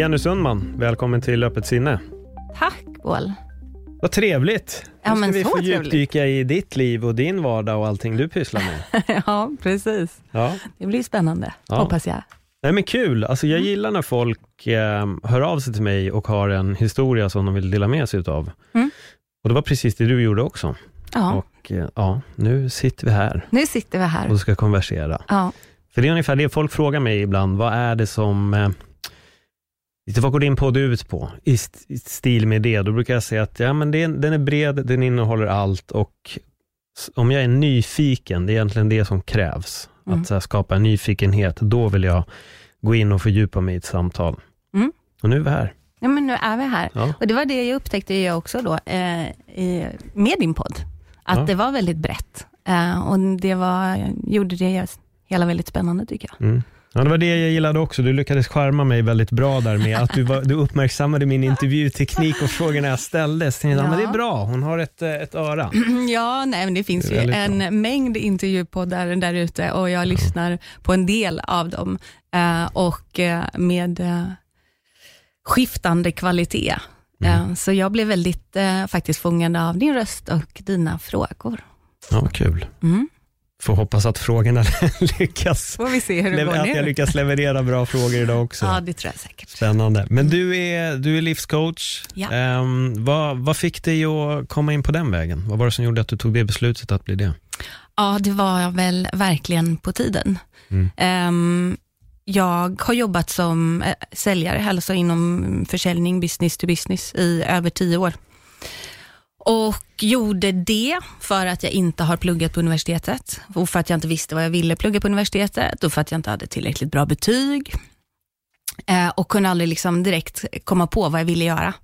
Jenny Sundman, välkommen till Öppet sinne. Tack, Paul. Vad trevligt. Ja, nu ska vi få djupdyka i ditt liv och din vardag och allting du pysslar med. ja, precis. Ja. Det blir spännande, Ja. hoppas jag. Nej, men kul. Alltså, Mm. jag gillar när folk eh, hör av sig till mig och har en historia som de vill dela med sig utav. Mm. Och det var precis det du gjorde också. Ja, Och eh, ja, nu sitter vi här nu sitter vi här. och ska konversera. Ja, För det är ungefär det folk frågar mig ibland. Vad är det som... Eh, lite vad går din podd ut på? I, st- I stil med det. Då brukar jag säga att ja, men det den är bred, den innehåller allt och om jag är nyfiken, det är egentligen det som krävs. Mm. Att här, skapa en nyfikenhet, då vill jag gå in och fördjupa mig i ett samtal. Mm. Och nu är vi här. ja men nu är vi här. Ja. Och det var det jag upptäckte jag också då, eh, i, med din podd. Att Ja. det var väldigt brett. Eh, och det var, gjorde det hela väldigt spännande tycker jag. Mm. Ja, det var det jag gillade också. Du lyckades charma mig väldigt bra där med att du, var, du uppmärksammade min intervjuteknik och frågorna jag ställde. Så tänkte jag, Ja. men det är bra, hon har ett, eh, ett öra. Ja, nej, men det finns Det ju en bra. mängd intervjupoddar där ute och jag lyssnar på en del av dem. Eh, och eh, med skiftande kvalitet. Mm. Så jag blev väldigt faktiskt fångad av din röst och dina frågor. Ja, kul. Mm. Får hoppas att frågorna lyckas. Får vi se hur det går Att jag lyckas leverera bra frågor idag också. Ja, det tror jag säkert. Spännande. Men du är, du är livscoach. Ja. Ehm, vad, vad fick dig att komma in på den vägen? Vad var det som gjorde att du tog det beslutet att bli det? Ja, det var väl verkligen på tiden. Mm. Ehm, jag har jobbat som eh, säljare, alltså inom försäljning, business to business, i över tio år. Och gjorde det för att jag inte har pluggat på universitetet och för att jag inte visste vad jag ville plugga på universitetet och för att jag inte hade tillräckligt bra betyg. Eh, och kunde aldrig liksom direkt komma på vad jag ville göra.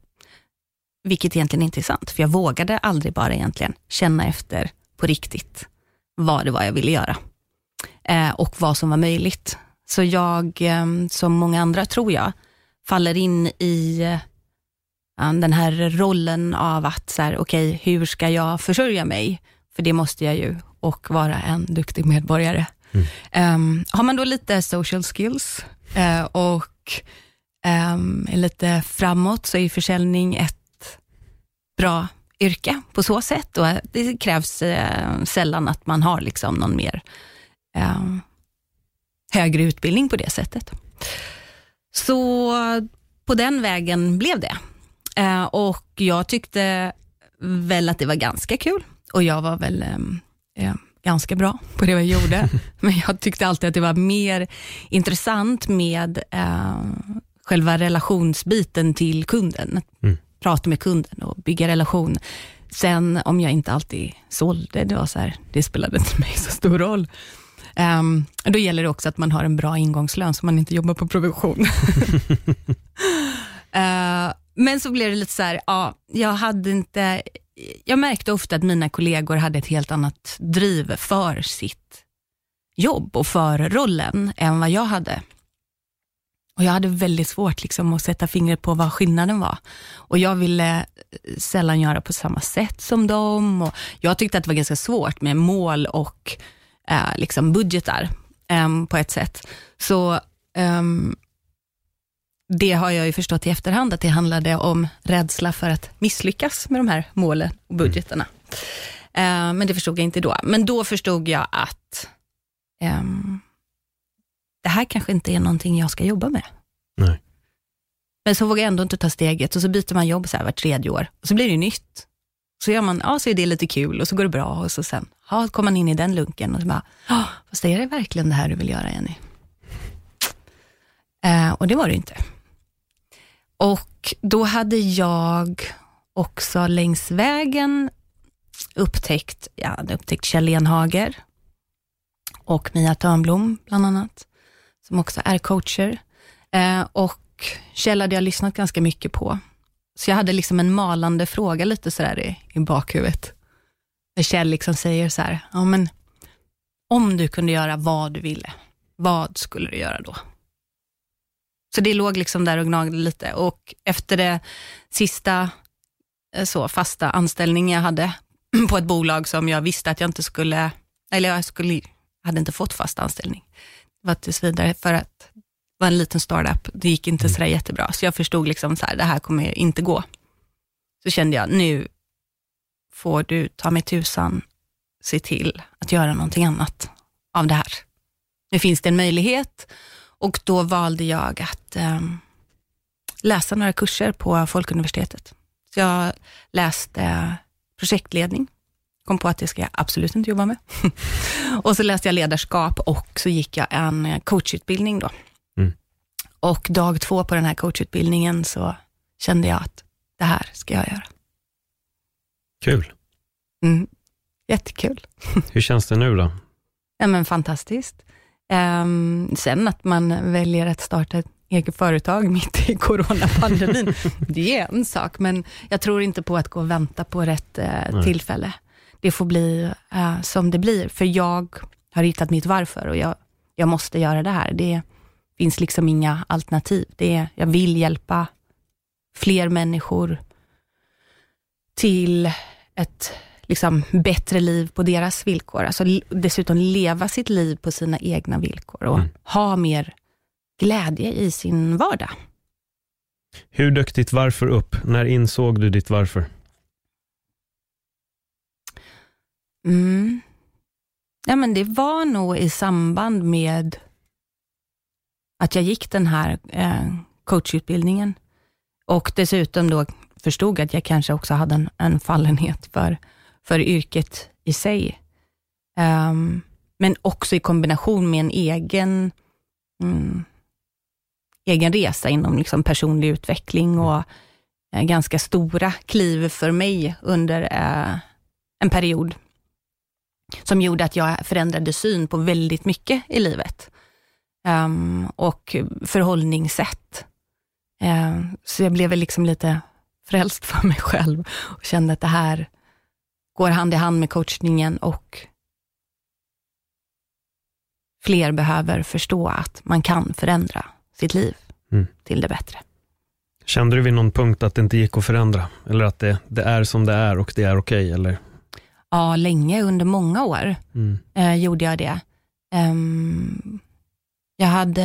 Vilket egentligen inte är sant, för jag vågade aldrig bara egentligen känna efter på riktigt vad det var jag ville göra eh, och vad som var möjligt. Så jag, eh, som många andra tror jag, faller in i den här rollen av att, så här, okej, hur ska jag försörja mig? För det måste jag ju, och vara en duktig medborgare. Ehm, har man då lite social skills eh, och ehm, är lite framåt, så är försäljning ett bra yrke på så sätt. Och det krävs eh, sällan att man har liksom någon mer eh, högre utbildning på det sättet. Så på den vägen blev det. Eh, och jag tyckte väl att det var ganska kul och jag var väl eh, ganska bra på det jag gjorde. Men jag tyckte alltid att det var mer intressant med eh, själva relationsbiten till kunden. Mm. Prata med kunden och bygga relation. Sen om jag inte alltid sålde, det var så här, det spelade inte mig så stor roll. Um, då gäller det också att man har en bra ingångslön, så man inte jobbar på provision. Eh, men så blev det lite så här, ja, jag hade inte, jag märkte ofta att mina kollegor hade ett helt annat driv för sitt jobb och för rollen än vad jag hade. Och Jag hade väldigt svårt liksom att sätta fingret på vad skillnaden var. Och Jag ville eh, sällan göra på samma sätt som dem. Och jag tyckte att det var ganska svårt med mål och eh, liksom budgetar eh, på ett sätt. Så em, det har jag ju förstått i efterhand, att det handlade om rädsla för att misslyckas med de här målen och budgetarna. Eh, men det förstod jag inte då. Men då förstod jag att ehm, det här kanske inte är någonting jag ska jobba med. Nej. Men så vågar jag ändå inte ta steget och så byter man jobb så här var tredje år och så blir det nytt. Så gör man, ja så är det lite kul och så går det bra och så sen, ja kommer man in i den lunken och så bara, ja fast är det verkligen det här du vill göra Jenny? Eh, och det var det inte. Och då hade jag också längs vägen upptäckt, jag hade upptäckt Kjell Enhager och Mia Törnblom bland annat, som också är coacher. Eh, och Kjell hade jag lyssnat ganska mycket på. Så jag hade liksom en malande fråga lite sådär i, i bakhuvudet. När Kjell liksom säger så här, ja men om du kunde göra vad du ville, vad skulle du göra då? Så det låg liksom där och gnagde lite och efter det sista eh, så fasta anställningen jag hade på ett bolag som jag visste att jag inte skulle, eller jag skulle, hade inte fått fast anställning. Det var tills vidare för att det var en liten startup. Det gick inte sådär jättebra, så jag förstod liksom så här, det här kommer inte gå. Så kände jag, nu får du ta mig tusan se till att göra någonting annat av det här. Nu finns det en möjlighet och då valde jag att eh, läsa några kurser på Folkuniversitetet. Så jag läste projektledning, kom på att det ska jag absolut inte jobba med. och så läste jag ledarskap och så gick jag en coachutbildning då. Mm. Och dag två på den här coachutbildningen så kände jag att det här ska jag göra. Kul. Mm. Jättekul. Hur känns det nu då? Ja, men fantastiskt. Um, sen att man väljer att starta ett eget företag mitt i coronapandemin, det är en sak, men jag tror inte på att gå och vänta på rätt uh, tillfälle. Det får bli uh, som det blir, för jag har hittat mitt varför och jag, jag måste göra det här. Det finns liksom inga alternativ. Det är, jag vill hjälpa fler människor till ett liksom, bättre liv på deras villkor. Alltså, dessutom leva sitt liv på sina egna villkor och Mm. ha mer glädje i sin vardag. Hur dök ditt varför upp? När insåg du ditt varför? Mm. Ja, men det var nog i samband med att jag gick den här eh, coachutbildningen och dessutom då förstod att jag kanske också hade en, en fallenhet för, för yrket i sig. Um, men också i kombination med en egen, mm, egen resa inom liksom personlig utveckling och eh, ganska stora kliv för mig under eh, en period som gjorde att jag förändrade syn på väldigt mycket i livet. Um, och förhållningssätt. Uh, så jag blev väl liksom lite frälst för mig själv och kände att det här går hand i hand med coachningen och fler behöver förstå att man kan förändra sitt liv Mm. till det bättre. Kände du vid någon punkt att det inte gick att förändra? Eller att det, det är som det är och det är okej? eller? Ja, länge, under många år. Mm. eh, gjorde jag det. Ehm, jag hade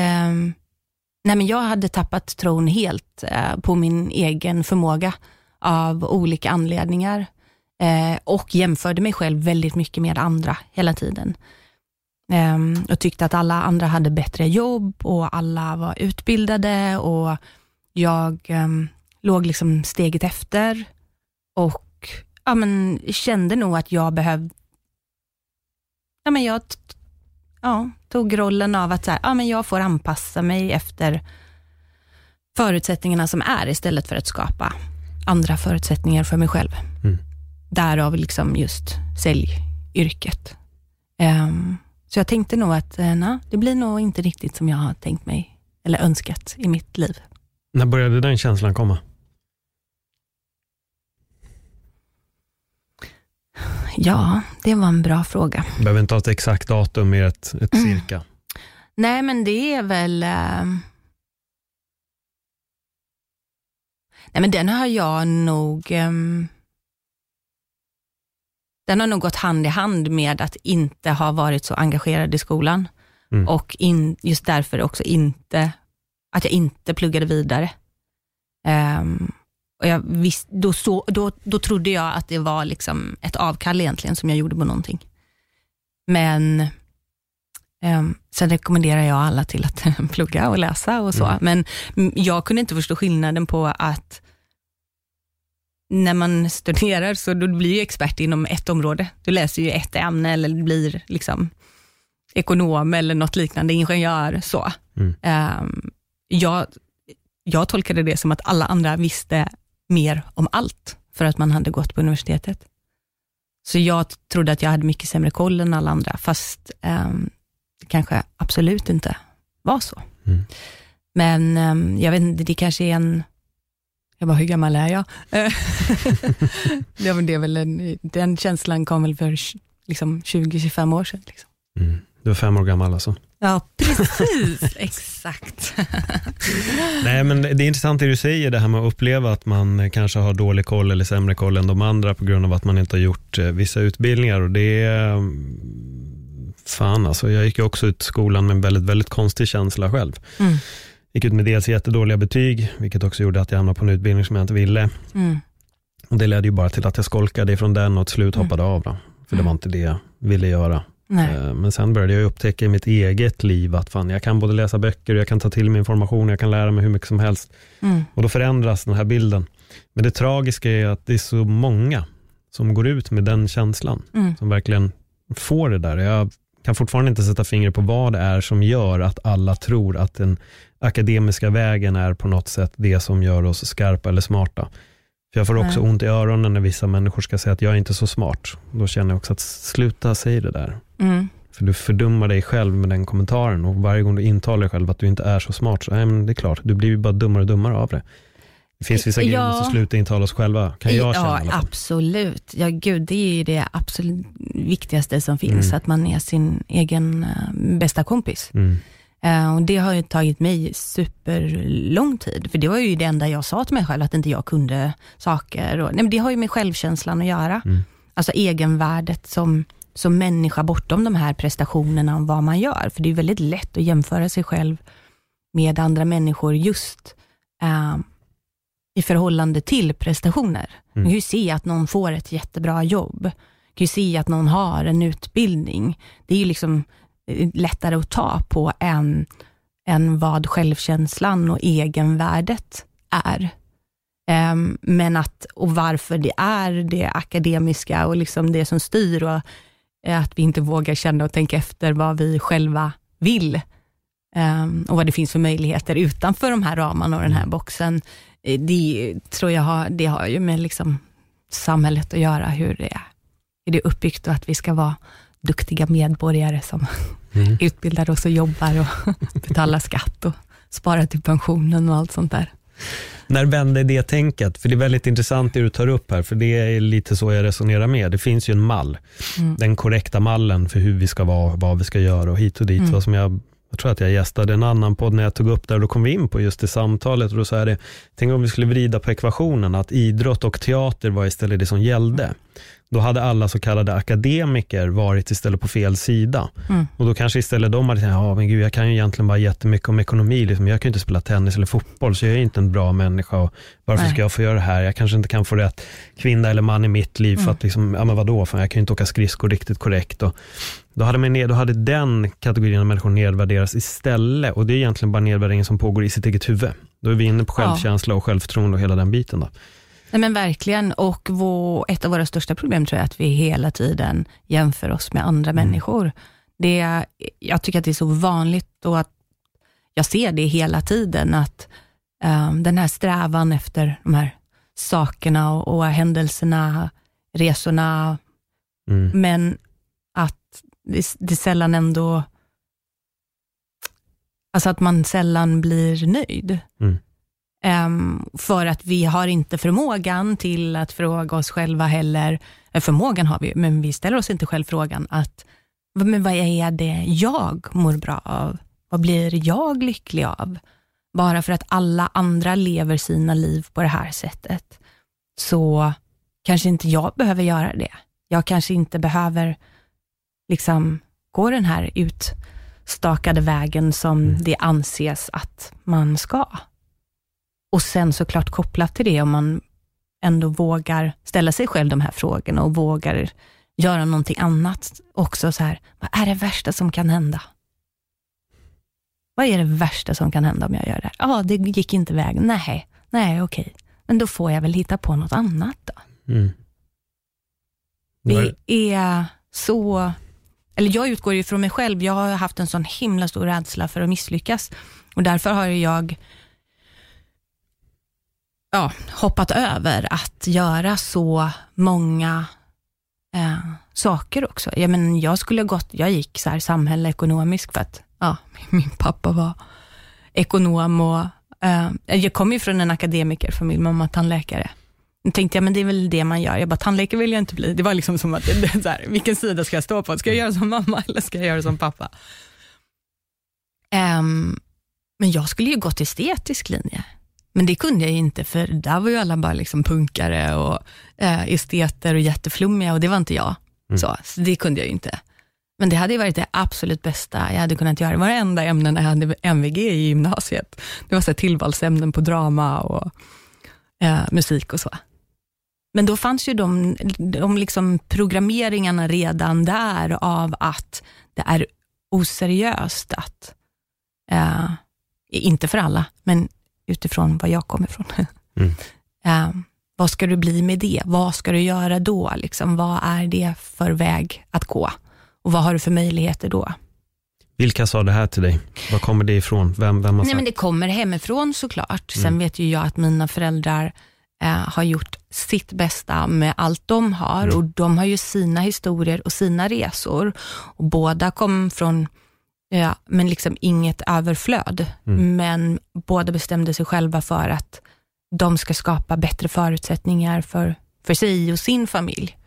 nej men jag hade tappat tron helt eh, på min egen förmåga av olika anledningar eh, och jämförde mig själv väldigt mycket med andra hela tiden. Jag och tyckte att alla andra hade bättre jobb och alla var utbildade och jag ehm, låg liksom steget efter och ja, men, kände nog att jag behövde ja, men jag ja, tog rollen av att så här, ja, men jag får anpassa mig efter förutsättningarna som är istället för att skapa andra förutsättningar för mig själv. Mm. Därav liksom just säljyrket. Ehm, så jag tänkte nog att uh, na, det blir nog inte riktigt som jag har tänkt mig eller önskat i mitt liv. När började den känslan komma? Ja, det var en bra fråga. Du behöver inte ha ett exakt datum, mer ett, ett Mm. cirka. Nej, men det är väl... eh, Nej, men den har jag nog... ehm, Den har nog gått hand i hand med att inte ha varit så engagerad i skolan. Mm. Och in, just därför också inte, att jag inte pluggade vidare. Ehm, och jag visst, då, så, då, då trodde jag att det var liksom ett avkall egentligen som jag gjorde på någonting. Men Um, sen rekommenderar jag alla till att plugga och läsa och så. Mm. Men mm, jag kunde inte förstå skillnaden på att när man studerar så du blir ju expert inom ett område. Du läser ju ett ämne eller blir liksom ekonom eller något liknande, ingenjör. så. Mm. Ehm, jag jag tolkade det som att alla andra visste mer om allt, för att man hade gått på universitetet. Så jag trodde att jag hade mycket sämre koll än alla andra, fast um, det kanske absolut inte var så. Mm. Men um, jag vet inte, det kanske är en jag bara, hur gammal är jag? ja, men det är väl en, den känslan kom väl för liksom, 20-25 år sedan. Liksom. Mm. Du var fem år gammal alltså? Ja, precis. Exakt. Nej, men det är intressant det du säger, det här med att uppleva att man kanske har dålig koll eller sämre koll än de andra på grund av att man inte har gjort eh, vissa utbildningar. Och det är, mm, fan alltså, jag gick också ut skolan med en väldigt, väldigt konstig känsla själv. Mm. Gick ut med dels jättedåliga betyg, vilket också gjorde att jag hamnade på en utbildning som jag inte ville. Mm. Och det ledde ju bara till att jag skolkade ifrån den och till slut Mm. hoppade av. Då, för det var inte det jag ville göra. Nej. Eh, Men sen började jag upptäcka i mitt eget liv att fan, jag kan både läsa böcker, jag kan ta till mig information, jag kan lära mig hur mycket som helst. Mm. Och då förändras den här bilden. Men det tragiska är att det är så många som går ut med den känslan, Mm. som verkligen får det där. Jag kan fortfarande inte sätta fingret på vad det är som gör att alla tror att den akademiska vägen är på något sätt det som gör oss skarpa eller smarta. För jag får också Nej. ont i öronen när vissa människor ska säga att jag är inte så smart. Då känner jag också att sluta säga det där. Mm. För du fördummar dig själv med den kommentaren och varje gång du intalar dig själv att du inte är så smart, så nej, men det är klart, du blir ju bara dummare och dummare av det. Det finns vissa grejer Ja. vi måste sluta intala oss själva, kan jag känna ja, absolut. Ja, gud, det är ju det absolut viktigaste som finns, Mm. att man är sin egen eh, bästa kompis. Mm. Eh, och det har ju tagit mig superlång tid, för det var ju det enda jag sa till mig själv, att inte jag kunde saker. Och, nej, men det har ju med självkänslan att göra. Mm. Alltså egenvärdet som, som människa bortom de här prestationerna och vad man gör. För det är väldigt lätt att jämföra sig själv med andra människor just eh, i förhållande till prestationer. Man kan ju se att någon får ett jättebra jobb. Man kan ju se att någon har en utbildning. Det är ju liksom eh, lättare att ta på än, än vad självkänslan och egenvärdet är. Ehm, men att, och varför det är det akademiska och liksom det som styr och eh, att vi inte vågar känna och tänka efter vad vi själva vill ehm, och vad det finns för möjligheter utanför de här ramarna och den här boxen. Eh, Det tror jag har, det har ju med liksom samhället att göra, hur det är, hur det är uppbyggt och att vi ska vara duktiga medborgare som Mm. utbildar oss och jobbar och betalar skatt och sparar till pensionen och allt sånt där. När vände det tänket? För det är väldigt intressant det du tar upp här, för det är lite så jag resonerar med. Det finns ju en mall, Mm. den korrekta mallen för hur vi ska vara, vad vi ska göra och hit och dit. Mm. Vad som jag, jag tror att jag gästade en annan podd när jag tog upp det och då kom vi in på just det samtalet och då sa jag det, tänk om vi skulle vrida på ekvationen, att idrott och teater var istället det som gällde. Då hade alla så kallade akademiker varit istället på fel sida. Mm. Och då kanske istället de hade sagt, ja men gud jag kan ju egentligen bara jättemycket om ekonomi, liksom. jag kan ju inte spela tennis eller fotboll, så jag är inte en bra människa. Och varför Nej. ska jag få göra det här? Jag kanske inte kan få rätt kvinna eller man i mitt liv, för Mm. att liksom, ja men vadå, fan, jag kan ju inte åka skridskor riktigt korrekt. Och då, hade man ner, då hade den kategorin av människor nedvärderats istället, och det är egentligen bara nedvärderingen som pågår i sitt eget huvud. Då är vi inne på självkänsla och självförtroende och hela den biten. Då. Nej men verkligen, och vår, ett av våra största problem tror jag är att vi hela tiden jämför oss med andra människor. Det, jag tycker att det är så vanligt och att jag ser det hela tiden, att eh, den här strävan efter de här sakerna och, och händelserna, resorna, Mm. men att det, det sällan ändå, alltså att man sällan blir nöjd. Mm. Ehm, för att vi har inte förmågan till att fråga oss själva heller, eh, förmågan har vi, men vi ställer oss inte själv frågan att, "Vad- men vad är det jag mår bra av? Vad blir jag lycklig av? Bara för att alla andra lever sina liv på det här sättet, så kanske inte jag behöver göra det. Jag kanske inte behöver liksom gå den här utstakade vägen som Mm. det anses att man ska. Och sen såklart kopplat till det, om man ändå vågar ställa sig själv de här frågorna och vågar göra någonting annat också. så här, Vad är det värsta som kan hända? Vad är det värsta som kan hända om jag gör det här? Ja, det gick inte vägen. Nej, nej, okej. Men då får jag väl hitta på något annat då. Mm. Det är så, eller jag utgår ju från mig själv. Jag har haft en sån himla stor rädsla för att misslyckas och därför har jag ja, hoppat över att göra så många eh, saker också. Jag, men, jag skulle gått, jag gick så här samhälle ekonomisk för att ja, min pappa var ekonom och eh, jag kommer ju från en akademikerfamilj, mamma tandläkare. Då tänkte jag, men det är väl det man gör. Jag bara, tandläkare vill jag inte bli. Det var liksom som att, det, så här, vilken sida ska jag stå på? Ska jag göra som mamma eller ska jag göra som pappa? Um, men jag skulle ju gått estetisk linje. Men det kunde jag inte, för där var ju alla bara liksom punkare och eh, esteter och jätteflummiga och det var inte jag. Mm. Så, så, det kunde jag ju inte. Men det hade ju varit det absolut bästa jag hade kunnat göra. Det var det enda ämnen jag hade MVG i gymnasiet. Det var så tillvalsämnen på drama och eh, musik och så. Men då fanns ju de, de liksom programmeringarna redan där av att det är oseriöst att, eh, inte för alla, men utifrån var jag kommer ifrån. Mm. eh, vad ska du bli med det? Vad ska du göra då? Liksom, vad är det för väg att gå? Och vad har du för möjligheter då? Vilka sa det här till dig? Var kommer det ifrån? Vem, vem har Nej, men det kommer hemifrån såklart. Sen mm. vet ju jag att mina föräldrar eh, har gjort sitt bästa med allt de har mm. och de har ju sina historier och sina resor. Och båda kom från Ja, men liksom inget överflöd. Mm. Men båda bestämde sig själva för att de ska skapa bättre förutsättningar för, för sig och sin familj.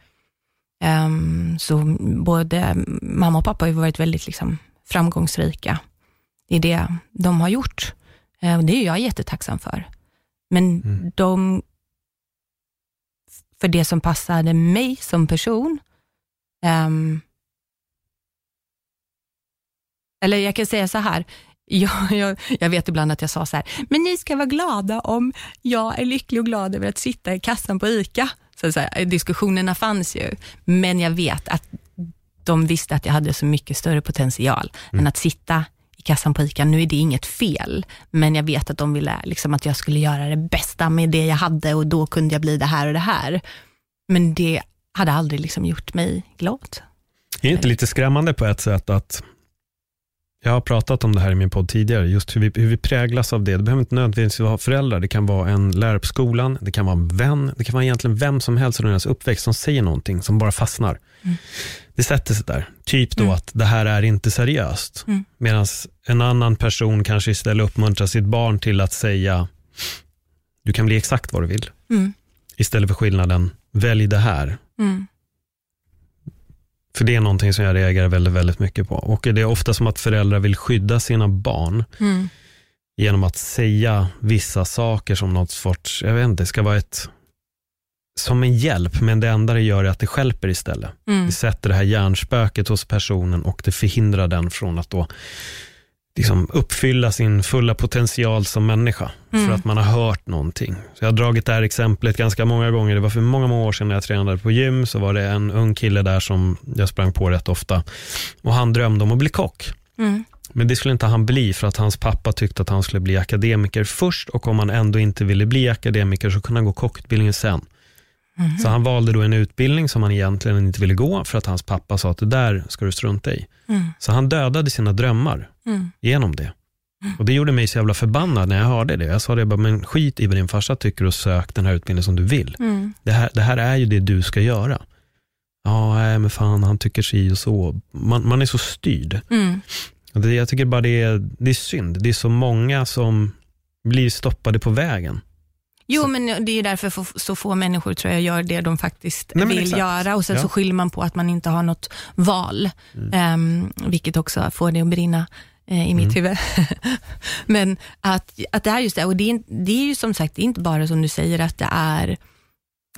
Um, så både mamma och pappa har varit väldigt liksom, framgångsrika i det de har gjort. Uh, och det är jag jättetacksam för. Men mm. de, för det som passade mig som person, um, eller jag kan säga så här, jag, jag, jag, vet ibland att jag sa så här, men ni ska vara glada om jag är lycklig och glad över att sitta i kassan på ICA. Så, så här, diskussionerna fanns ju, men jag vet att de visste att jag hade så mycket större potential mm. än att sitta i kassan på ICA. Nu är det inget fel, men jag vet att de ville liksom, att jag skulle göra det bästa med det jag hade och då kunde jag bli det här och det här. Men det hade aldrig liksom gjort mig glad. Det är inte lite skrämmande på ett sätt att jag har pratat om det här i min podd tidigare, just hur vi, hur vi präglas av det. Det behöver inte nödvändigtvis vara föräldrar, det kan vara en lärare på skolan, det kan vara en vän, det kan vara egentligen vem som helst under deras uppväxt som säger någonting som bara fastnar. Mm. Det sätter sig där. Typ då mm. att det här är inte seriöst. Mm. Medan en annan person kanske istället uppmuntrar sitt barn till att säga, du kan bli exakt vad du vill. Mm. Istället för skillnaden, välj det här. För det är någonting som jag reagerar väldigt, väldigt mycket på. Och det är ofta som att föräldrar vill skydda sina barn mm. genom att säga vissa saker som något sorts, jag vet inte, det ska vara ett som en hjälp, men det enda det gör är att det skälper istället. Mm. Det sätter det här hjärnspöket hos personen och det förhindrar den från att då liksom uppfylla sin fulla potential som människa. Mm. För att man har hört någonting. Så jag har dragit det här exemplet ganska många gånger. Det var för många, många år sedan när jag tränade på gym. Så var det en ung kille där som jag sprang på rätt ofta. Och han drömde om att bli kock. Mm. Men det skulle inte han bli för att hans pappa tyckte att han skulle bli akademiker först och om han ändå inte ville bli akademiker så kunde han gå kockutbildningen sen. Mm. Så han valde då en utbildning som han egentligen inte ville gå för att hans pappa sa att det där ska du strunta i. Mm. Så han dödade sina drömmar mm. genom det. Mm. Och Det gjorde mig så jävla förbannad när jag hörde det. Jag sa det bara, men skit i vad din farsa tycker och sök den här utbildningen som du vill. Mm. Det, här, det här är ju det du ska göra. Ja, nej, men fan han tycker si och så. Man, man är så styrd. Mm. Det, jag tycker bara det är, det är synd. Det är så många som blir stoppade på vägen. Jo, så. men det är därför så få människor tror jag gör det de faktiskt Nej, vill göra och sen ja. så skyller man på att man inte har något val, mm. um, vilket också får det att brinna uh, i mitt mm. huvud. men att, att det är just det, och det är, det är ju som sagt, det är inte bara som du säger att det är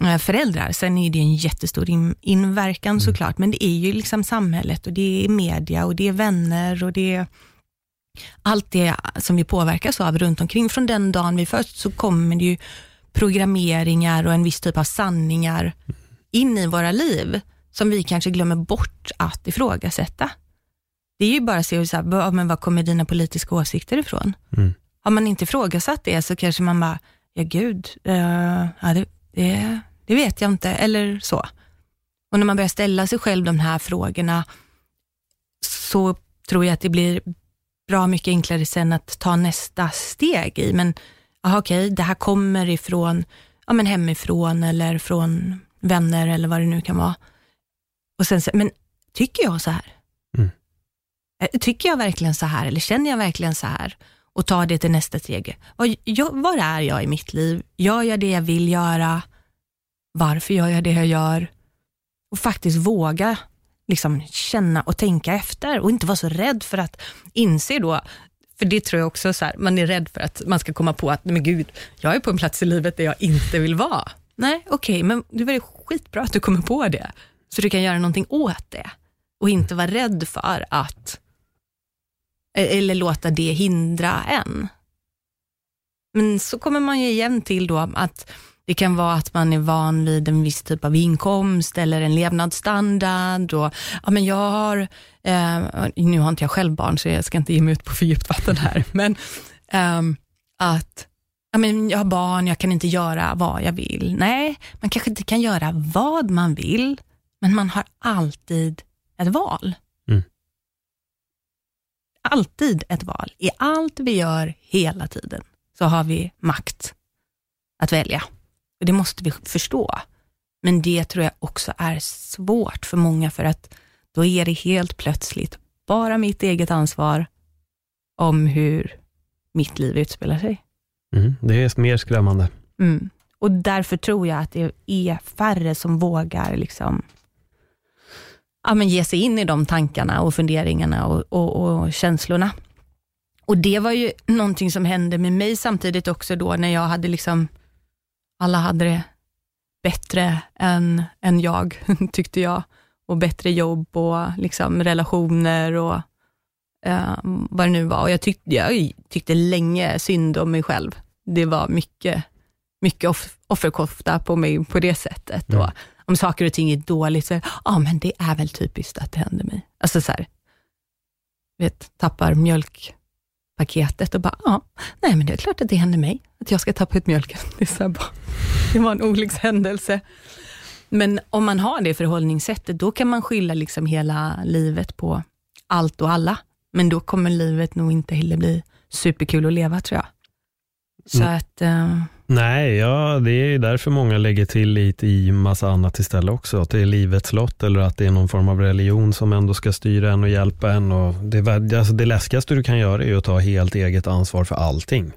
uh, föräldrar, sen är det en jättestor in, inverkan mm. såklart, men det är ju liksom samhället och det är media och det är vänner och det är allt det som vi påverkas av runt omkring. Från den dagen vi föds så kommer det ju programmeringar och en viss typ av sanningar in i våra liv som vi kanske glömmer bort att ifrågasätta. Det är ju bara att se, så här, men vad kommer dina politiska åsikter ifrån? Mm. Har man inte ifrågasatt det så kanske man bara, ja gud, uh, ja, det, det, det vet jag inte, eller så. Och när man börjar ställa sig själv de här frågorna så tror jag att det blir bra mycket enklare sen att ta nästa steg i. Men aha, okej, det här kommer ifrån ja, men hemifrån eller från vänner eller vad det nu kan vara. Och sen, men tycker jag så här? Mm. Eh, Tycker jag verkligen så här eller känner jag verkligen så här? Och ta det till nästa steg. Vad, jag, var är jag i mitt liv? Gör jag det jag vill göra? Varför gör jag det jag gör? Och faktiskt våga liksom känna och tänka efter och inte vara så rädd för att inse då, för det tror jag också så här, man är rädd för att man ska komma på att, men gud, jag är på en plats i livet där jag inte vill vara. Nej, okej, men det var skitbra att du kommer på det, så du kan göra någonting åt det och inte vara rädd för att, e-, eller låta det hindra en. Men så kommer man ju igen till då att det kan vara att man är van vid en viss typ av inkomst eller en levnadsstandard. Och, ja, men jag har, eh, nu har inte jag själv barn, så jag ska inte ge mig ut på för djupt vatten här, men ehm, att ja, men jag har barn, jag kan inte göra vad jag vill. Nej, man kanske inte kan göra vad man vill, men man har alltid ett val. Mm. Alltid ett val. I allt vi gör hela tiden så har vi makt att välja. Och Det måste vi förstå. Men det tror jag också är svårt för många, för att då är det helt plötsligt bara mitt eget ansvar om hur mitt liv utspelar sig. Mm. Det är mer skrämmande. Mm. Och därför tror jag att det är färre som vågar liksom, ja, men ge sig in i de tankarna och funderingarna och, och, och känslorna. Och det var ju någonting som hände med mig samtidigt också då när jag hade liksom, alla hade det bättre än, än jag, tyckte jag. Och bättre jobb och liksom relationer och eh, vad det nu var. Och jag, tyck, jag tyckte länge synd om mig själv. Det var mycket, mycket off, offerkofta på mig på det sättet. Mm. Och om saker och ting är dåligt, så ja ah, men det är väl typiskt att det händer mig. Alltså så här, vet, tappar paketet och bara, ja, nej men det är klart att det händer mig, att jag ska tappa ut mjölken. Det, är så här bara, det var en olyckshändelse. Men om man har det förhållningssättet, då kan man skylla liksom hela livet på allt och alla. Men då kommer livet nog inte heller bli superkul att leva, tror jag. Så Mm. att, eh, Nej, ja, det är därför många lägger till lite i massa annat istället också. Att det är livets lott eller att det är någon form av religion som ändå ska styra en och hjälpa en. Och det, alltså det läskigaste du kan göra är att ta helt eget ansvar för allting.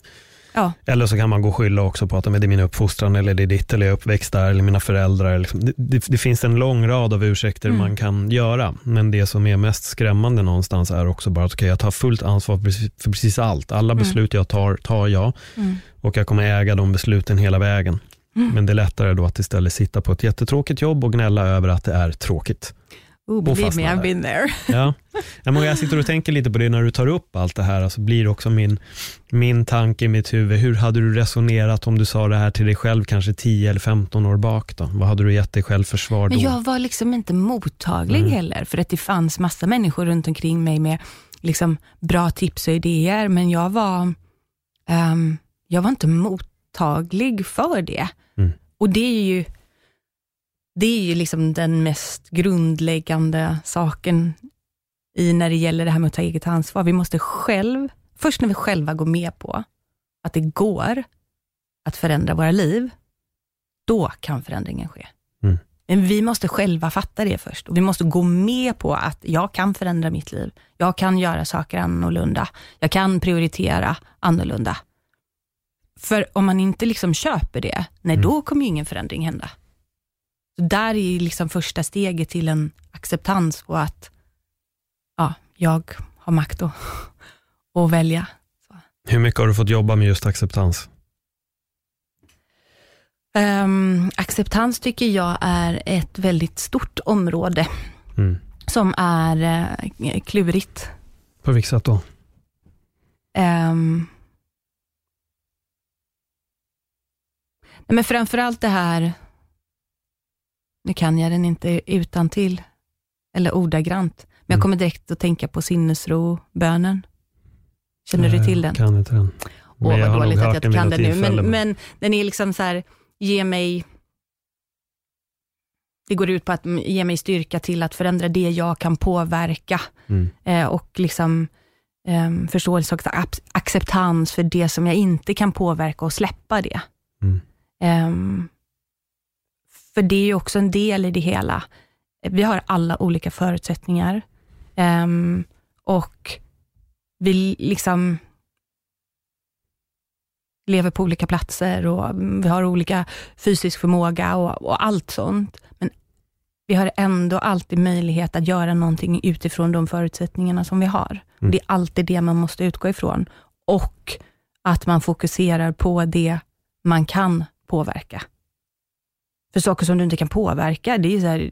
Ja, Eller så kan man gå och skylla också på att det är min uppfostran eller det är ditt eller jag är uppväxt där eller mina föräldrar. Liksom. Det, det, det finns en lång rad av ursäkter Mm. man kan göra. Men det som är mest skrämmande någonstans är också bara att okay, jag tar fullt ansvar för precis, för precis allt. Alla Mm. beslut jag tar, tar jag mm. och jag kommer äga de besluten hela vägen. Mm. Men det är lättare då att istället sitta på ett jättetråkigt jobb och gnälla över att det är tråkigt. Oh, believe me, I've där. been there. Ja. Ja, jag sitter och tänker lite på det när du tar upp allt det här, alltså blir också min, min tanke i mitt huvud, hur hade du resonerat om du sa det här till dig själv kanske 10 eller 15 år bak då? Vad hade du gett dig själv för svar då? Men jag var liksom inte mottaglig Mm. heller, för att det fanns massa människor runt omkring mig med liksom bra tips och idéer, men jag var, ehm, jag var inte mottaglig för det. Mm. Och det är ju det är ju liksom den mest grundläggande saken i när det gäller det här med att ta eget ansvar. Vi måste själv, först när vi själva går med på att det går att förändra våra liv, då kan förändringen ske. Mm. Men vi måste själva fatta det först och vi måste gå med på att jag kan förändra mitt liv. Jag kan göra saker annorlunda. Jag kan prioritera annorlunda. För om man inte liksom köper det, nej Mm. då kommer ju ingen förändring hända. Så där är liksom första steget till en acceptans och att ja, jag har makt att, att välja. Hur mycket har du fått jobba med just acceptans? Ehm, acceptans tycker jag är ett väldigt stort område Mm. som är eh, klurigt. På vilket sätt då? Um, men framförallt det här, nu kan jag den inte utan till eller ordagrant, men jag Mm. kommer direkt att tänka på sinnesro-bönen. Känner du Eh, till den? Kan inte den. Åh, jag vad dåligt att jag inte kan den nu. Men, men- den är liksom så här, ge mig, det går ut på att ge mig styrka till att förändra det jag kan påverka. Mm. Eh, och liksom um, förståelse och acceptans för det som jag inte kan påverka och släppa det. Mm. Um, för det är ju också en del i det hela. Vi har alla olika förutsättningar um, och vi liksom lever på olika platser och vi har olika fysisk förmåga och, och allt sånt. Men vi har ändå alltid möjlighet att göra någonting utifrån de förutsättningarna som vi har. Mm. Det är alltid det man måste utgå ifrån. Och att man fokuserar på det man kan påverka. För saker som du inte kan påverka, det är så här,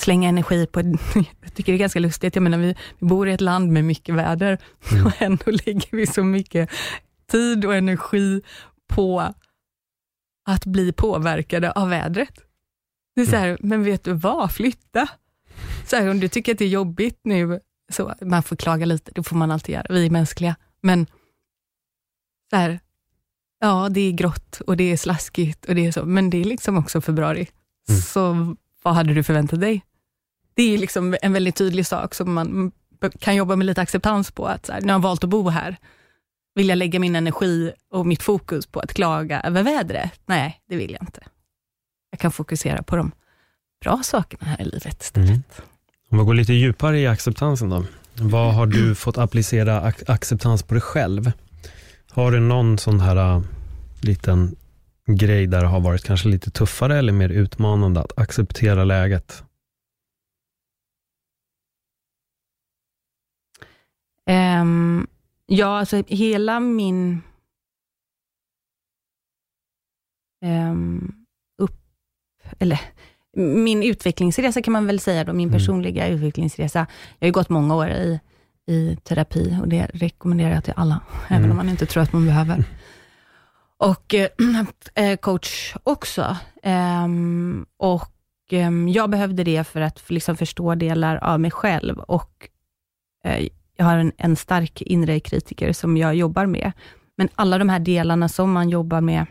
slänga energi på, jag tycker det är ganska lustigt, jag menar vi, vi bor i ett land med mycket väder mm. och ändå lägger vi så mycket tid och energi på att bli påverkade av vädret. Det är så här, mm. men vet du vad, flytta. Så här, om du tycker att det är jobbigt nu, så man får klaga lite, det får man alltid göra, vi är mänskliga. Men så här, ja det är grått och det är slaskigt och det är så, men det är liksom också februari. Mm. Så vad hade du förväntat dig? Det är liksom en väldigt tydlig sak som man kan jobba med lite acceptans på, att så här, har jag valt att bo här, vill jag lägga min energi och mitt fokus på att klaga över vädret? Nej, det vill jag inte. Jag kan fokusera på de bra sakerna här i livet istället. Mm. Om vi går lite djupare i acceptansen då. Vad har du fått applicera ac acceptans på dig själv? Har du någon sån här uh, liten grej där det har varit kanske lite tuffare eller mer utmanande att acceptera läget? Um, ja, alltså hela min um, eller min utvecklingsresa kan man väl säga då, min mm. personliga mm. utvecklingsresa. Jag har ju gått många år i, i terapi och det rekommenderar jag till alla, mm. även om man inte tror att man behöver. Och äh, coach också. Ähm, och ähm, jag behövde det för att liksom förstå delar av mig själv och äh, jag har en, en stark inre kritiker som jag jobbar med. Men alla de här delarna som man jobbar med,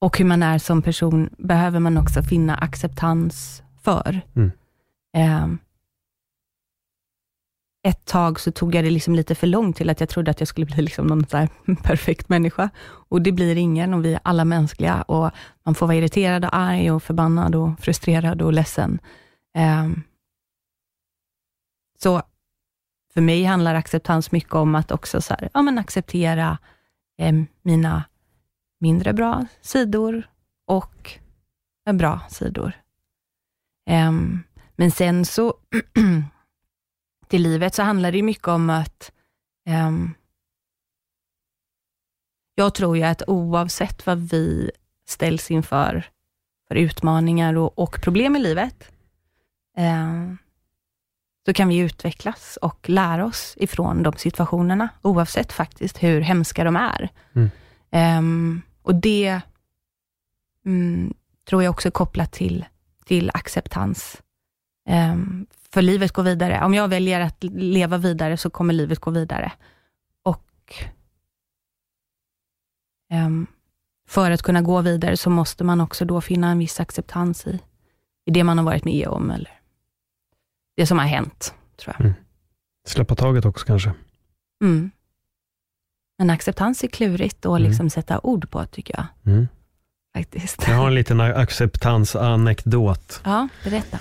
och hur man är som person behöver man också finna acceptans för. Mm. Ett tag så tog jag det liksom lite för långt till att jag trodde att jag skulle bli liksom någon så perfekt människa. Och det blir ingen och vi är alla mänskliga och man får vara irriterad och arg och förbannad och frustrerad och ledsen. Um, så för mig handlar acceptans mycket om att också så här, ja, men acceptera eh, mina mindre bra sidor och bra sidor. Um, men sen så, till livet så handlar det mycket om att um, jag tror ju att oavsett vad vi ställs inför för utmaningar och, och problem i livet, um, så kan vi utvecklas och lära oss ifrån de situationerna, oavsett faktiskt hur hemska de är. Mm. Um, och det mm, tror jag också är kopplat till, till acceptans. Um, för livet går vidare. Om jag väljer att leva vidare, så kommer livet gå vidare. Och um, för att kunna gå vidare, så måste man också då finna en viss acceptans i, i det man har varit med om, eller det som har hänt, tror jag. Mm. Släppa taget också kanske? Mm. Men acceptans är klurigt att mm. liksom sätta ord på, tycker jag. Mm. Faktiskt. Jag har en liten acceptansanekdot. Ja, berätta.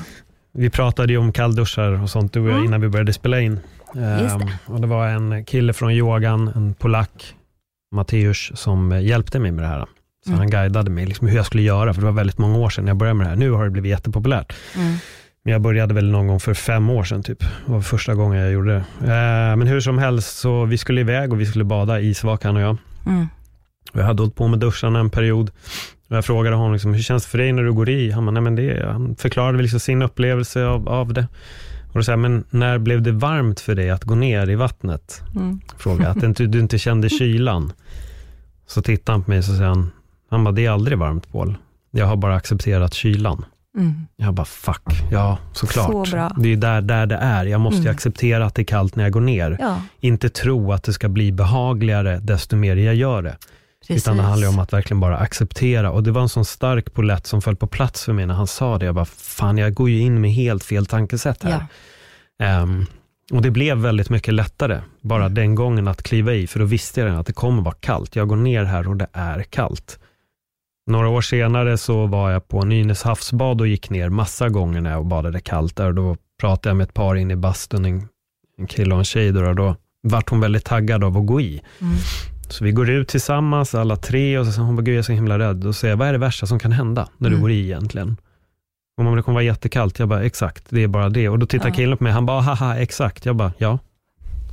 Vi pratade ju om kallduschar och sånt, du och jag, mm. innan vi började spela in. Just det. Um, och det var en kille från yogan, en polack, Matteus, som hjälpte mig med det här. Så mm. han guidade mig liksom hur jag skulle göra, för det var väldigt många år sedan jag började med det här. Nu har det blivit jättepopulärt. Mm. Men jag började väl någon gång för fem år sedan typ. Det var första gången jag gjorde det. Eh, men hur som helst, så vi skulle iväg och vi skulle bada, Isvakan och jag. Mm. Jag hade hållit på med duscharna en period. Jag frågade honom, liksom, hur känns det för dig när du går i? Han, bara, nej, men det, han förklarade liksom sin upplevelse av, av det. Och då sa jag, men när blev det varmt för dig att gå ner i vattnet? Mm. Frågade att du, du inte kände kylan. Så tittade han på mig och så säger han, han bara, det är aldrig varmt Paul. Jag har bara accepterat kylan. Mm. Jag bara, fuck, ja såklart. Så. Det är där, där det är. Jag måste mm. acceptera att det är kallt när jag går ner. Ja. Inte tro att det ska bli behagligare desto mer jag gör det. Precis. Utan det handlar om att verkligen bara acceptera. Och det var en sån stark polett som föll på plats för mig när han sa det. Jag bara, fan jag går ju in med helt fel tankesätt här. Ja. Um, Och det blev väldigt mycket lättare, bara den gången att kliva i, för då visste jag att det kommer vara kallt. Jag går ner här och det är kallt. Några år senare så var jag på Nynäs havsbad och gick ner massa gånger när jag badade kallt där. Och då pratade jag med ett par inne i bastun, en, en kille och en tjej. Då, och då vart hon väldigt taggad av att gå i. Mm. Så vi går ut tillsammans, alla tre, och så säger hon bara, gud jag är så himla rädd. Och säger vad är det värsta som kan hända när du Mm. går i egentligen? Om man det kommer vara jättekallt, jag bara, exakt, det är bara det. Och då tittar Ja. killen på mig, han bara, haha, exakt. Jag bara, ja.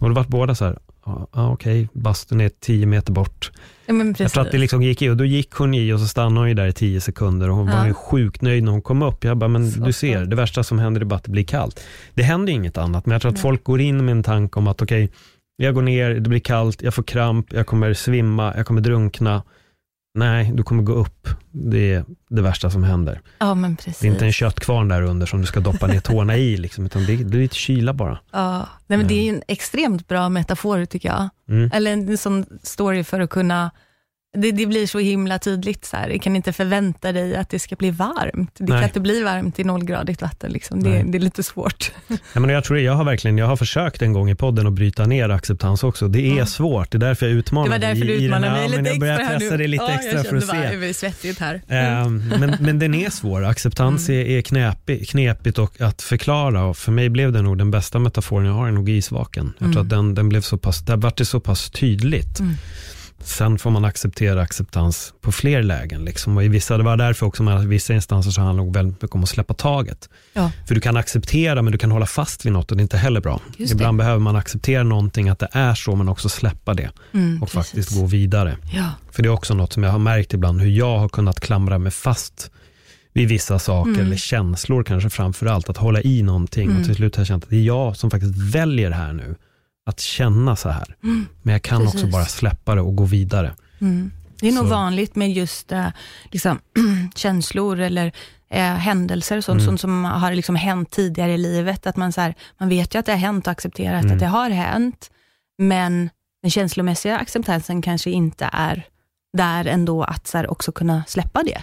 Och då vart båda så här, ja, okej, bastun är tio meter bort. Ja, tror att det liksom gick i och då gick hon i och så stannade hon ju där i tio sekunder och hon Ja. var ju sjukt nöjd när hon kom upp. Jag bara, men Så du ser, det värsta som händer är bara att det blir kallt. Det händer inget annat, men jag tror att folk går in med en tanke om att okej, jag går ner, det blir kallt, jag får kramp, jag kommer svimma, jag kommer drunkna. Nej, du kommer gå upp. Det är det värsta som händer. Ja, men precis. Det är inte en köttkvarn där under som du ska doppa ner tårna i, liksom, utan det är, det är lite kyla bara. Ja, nej, men det är ju en extremt bra metafor tycker jag. Mm. Eller en sån story för att kunna, det, det blir så himla tydligt. Så här. Du kan inte förvänta dig att det ska bli varmt. Det Nej. kan inte bli varmt i nollgradigt vatten. Liksom. Det, det är lite svårt. Ja, men jag, tror det, jag har verkligen jag har försökt en gång i podden att bryta ner acceptans också. Det är Ja. svårt, det är därför jag utmanar Det var därför dig du utmanade mig lite jag börjar extra pressa dig lite ja, extra jag för att bara, se. det är svettigt här. Ehm, men, men den är svår. Acceptans Mm. är, är knepig, knepigt och att förklara. Och för mig blev det nog den bästa metaforen jag har, är nog isvaken. Jag tror Mm. att den, den blev så pass, där vart det så pass tydligt. Sen får man acceptera acceptans på fler lägen. Liksom. Och i vissa, det var därför också med vissa instanser så handlar det väldigt mycket om att släppa taget. Ja. För du kan acceptera men du kan hålla fast vid något och det är inte heller bra. Just Ibland behöver man acceptera någonting, att det är så, men också släppa det Mm, och precis. faktiskt gå vidare. Ja. För det är också något som jag har märkt ibland, hur jag har kunnat klamra mig fast vid vissa saker, Mm. eller känslor kanske framför allt, att hålla i någonting. Mm. Och till slut har jag känt att det är jag som faktiskt väljer här nu, att känna så här. Mm. Men jag kan också Precis. bara släppa det och gå vidare. Mm. Det är nog Så- vanligt med just eh, liksom, känslor eller eh, händelser, sånt, Mm. sånt som har liksom hänt tidigare i livet. Att man, så här, man vet ju att det har hänt och accepterat Mm. att det har hänt, men den känslomässiga acceptansen kanske inte är där ändå att så här, också kunna släppa det.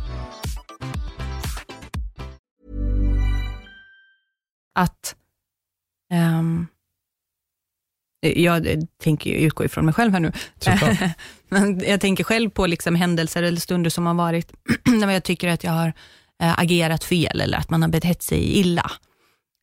Att ehm, jag tänker jag utgår ifrån mig själv här nu. Men jag tänker själv på liksom händelser eller stunder som har varit, när jag tycker att jag har eh, agerat fel eller att man har betett sig illa.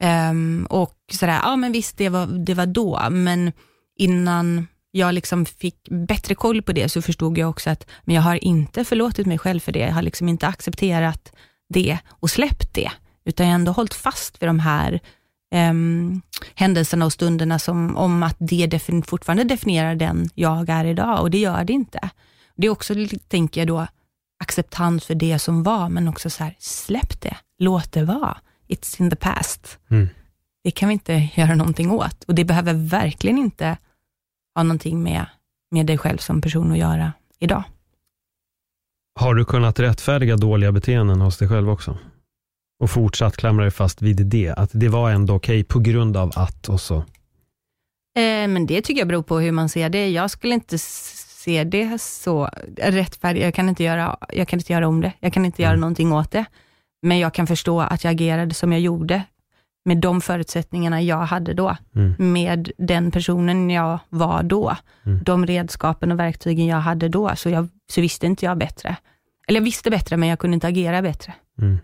Ehm, och sådär, ja men visst det var, det var då, men innan jag liksom fick bättre koll på det så förstod jag också att men jag har inte förlåtit mig själv för det. Jag har liksom inte accepterat det och släppt det, utan jag har ändå hållit fast vid de här ehm, händelserna och stunderna som om att det defin- fortfarande definierar den jag är idag och det gör det inte. Det är också, tänker jag då, acceptans för det som var, men också så här, släpp det, låt det vara. It's in the past. Mm. Det kan vi inte göra någonting åt och det behöver verkligen inte ha någonting med, med dig själv som person att göra idag. Har du kunnat rättfärdiga dåliga beteenden hos dig själv också? Och fortsatt klamra dig fast vid det, att det var ändå okej på grund av att och så. Eh, men det tycker jag beror på hur man ser det. Jag skulle inte se det så rättfärdigt. Jag kan inte göra, jag kan inte göra om det. Jag kan inte göra Mm. någonting åt det. Men jag kan förstå att jag agerade som jag gjorde med de förutsättningarna jag hade då. Mm. Med den personen jag var då. Mm. De redskapen och verktygen jag hade då. Så, jag, så visste inte jag bättre. Eller jag visste bättre, men jag kunde inte agera bättre. Mm.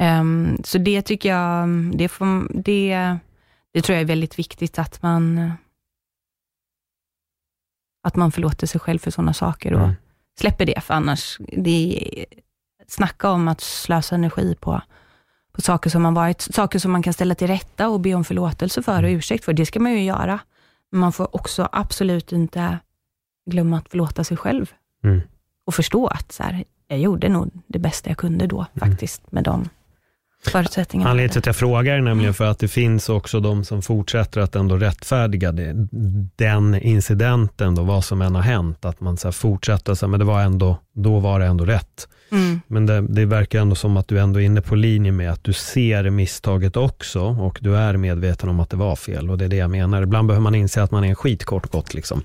Ehm, så det tycker jag, det, får, det, det tror jag är väldigt viktigt att man att man förlåter sig själv för sådana saker och Mm. släpper det, för annars, det snacka om att slösa energi på, på saker som man varit, saker som man kan ställa till rätta och be om förlåtelse för och ursäkt för, det ska man ju göra. Men man får också absolut inte glömma att förlåta sig själv Mm. och förstå att så här, jag gjorde nog det bästa jag kunde då, faktiskt, med de förutsättningarna. Anledningen till att jag frågar är nämligen för att det finns också de som fortsätter att ändå rättfärdiga det, den incidenten, då, vad som än har hänt. Att man så fortsätter, så här, men det var ändå, då var det ändå rätt. Mm. Men det, det verkar ändå som att du ändå är inne på linje med att du ser misstaget också och du är medveten om att det var fel. Och det är det jag menar. Ibland behöver man inse att man är en skit kort gott. Liksom.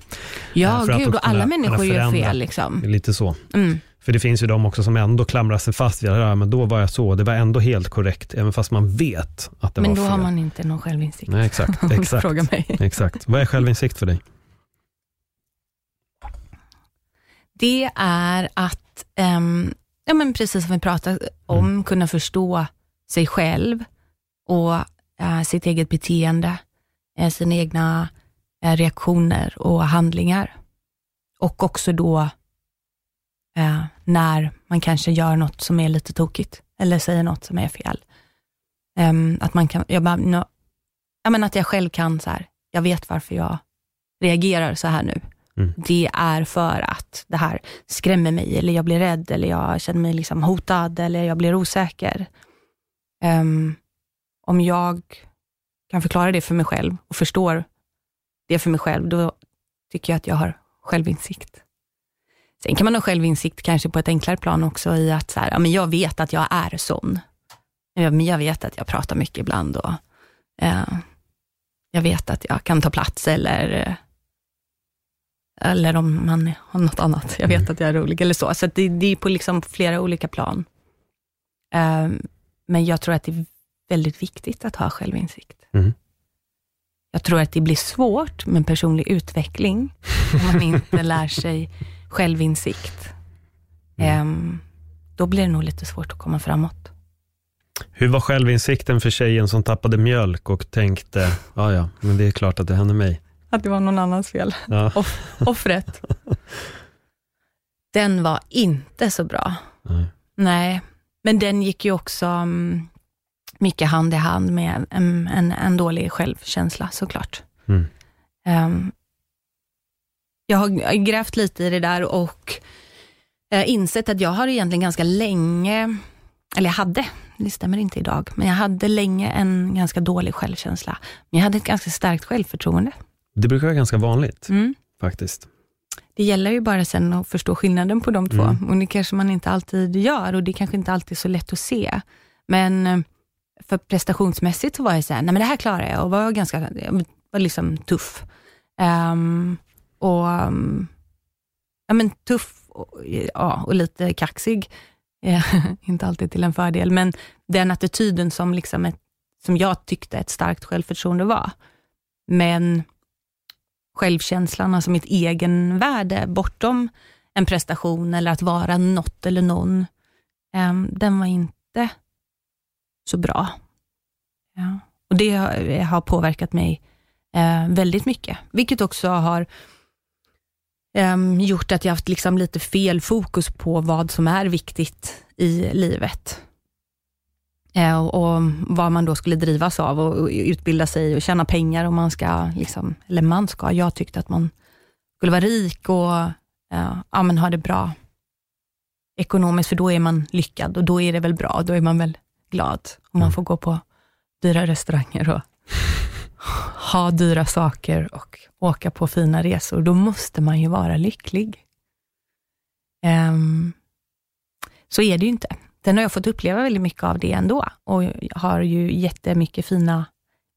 Ja, för gud, och alla människor gör fel. Liksom. Lite så. Mm. För det finns ju de också som ändå klamrar sig fast vid, ja, men då var jag så, det var ändå helt korrekt, även fast man vet att det Men var då fel. har man inte någon självinsikt. Nej, exakt. Exakt. Fråga mig. Exakt. Vad är självinsikt för dig? Det är att, ehm, ja, men precis som vi pratade om, Mm. kunna förstå sig själv och eh, sitt eget beteende, eh, sina egna eh, reaktioner och handlingar. Och också då eh, när man kanske gör något som är lite tokigt, eller säger något som är fel. Ehm, att man kan, jag bara, nå- ja, men att jag själv kan, så här, jag vet varför jag reagerar så här nu. Mm. Det är för att det här skrämmer mig, eller jag blir rädd, eller jag känner mig liksom hotad, eller jag blir osäker. Ehm, om jag kan förklara det för mig själv och förstår det för mig själv, då tycker jag att jag har självinsikt. Sen kan man ha självinsikt kanske på ett enklare plan också i att så här, ja, men jag vet att jag är sån. Ja, men jag vet att jag pratar mycket ibland och eh, jag vet att jag kan ta plats eller eh, eller om man har något annat. Jag vet Mm. att jag är rolig eller så. Så det, det är på liksom flera olika plan. Eh, men jag tror att det är väldigt viktigt att ha självinsikt. Mm. Jag tror att det blir svårt med personlig utveckling om man inte lär sig självinsikt. Ehm, då blir det nog lite svårt att komma framåt. Hur var självinsikten för tjejen som tappade mjölk och tänkte, ja ja, men det är klart att det hände mig. Att det var någon annans fel. Ja. Off- offret. Den var inte så bra. Nej. Nej, men den gick ju också mm, mycket hand i hand med en, en, en dålig självkänsla såklart. Mm. Ehm, jag har grävt lite i det där och eh, insett att jag har egentligen ganska länge, eller jag hade, det stämmer inte idag, men jag hade länge en ganska dålig självkänsla. Men jag hade ett ganska starkt självförtroende. Det brukar vara ganska vanligt Mm. faktiskt. Det gäller ju bara sen att förstå skillnaden på de två. Mm. Och det kanske man inte alltid gör och det kanske inte alltid är så lätt att se. Men eh, för prestationsmässigt så var jag så här, nej men det här klarar jag och var ganska, jag var liksom tuff. Ehm, och um, ja men tuff och, ja, och lite kaxig. Eh, inte alltid till en fördel, men den attityden som, liksom ett, som jag tyckte ett starkt självförtroende var. Men självkänslan, alltså mitt egenvärde bortom en prestation eller att vara något eller någon, ehm, den var inte så bra. Ja. Och Det har, eh, har påverkat mig eh, väldigt mycket, vilket också har em, gjort att jag haft liksom lite fel fokus på vad som är viktigt i livet. Eh, och, vad man då skulle drivas av och, och utbilda sig och tjäna pengar och man ska, liksom, eller man ska, jag tyckte att man skulle vara rik och eh, ja, men ha det bra ekonomiskt, för då är man lyckad och då är det väl bra, då är man väl glad. Och man Mm. får gå på dyra restauranger och ha dyra saker och åka på fina resor. Då måste man ju vara lycklig. Um, så är det ju inte. Sen har jag fått uppleva väldigt mycket av det ändå och har ju jättemycket fina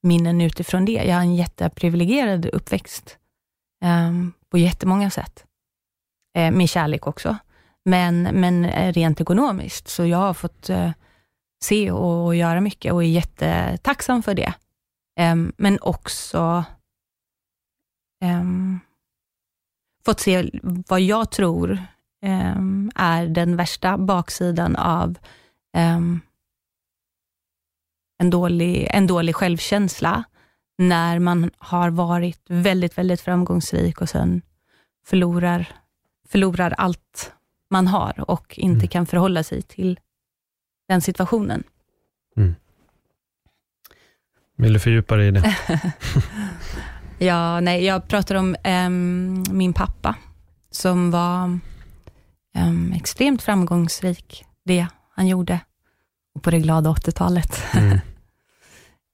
minnen utifrån det. Jag har en jätteprivilegierad uppväxt um, på jättemånga sätt. Uh, med kärlek också, men, men eh, rent ekonomiskt. Så jag har fått uh, se och, och göra mycket och är jättetacksam för det. Em, men också em, fått se vad jag tror em, är den värsta baksidan av en, dålig, en dålig självkänsla. när man har varit väldigt, väldigt framgångsrik och sen förlorar, förlorar allt man har och inte Mm. kan förhålla sig till den situationen. Vill du fördjupa dig i det? Ja, nej, jag pratar om ehm, min pappa, som var ehm, extremt framgångsrik, det han gjorde, och på det glada 80-talet. Mm.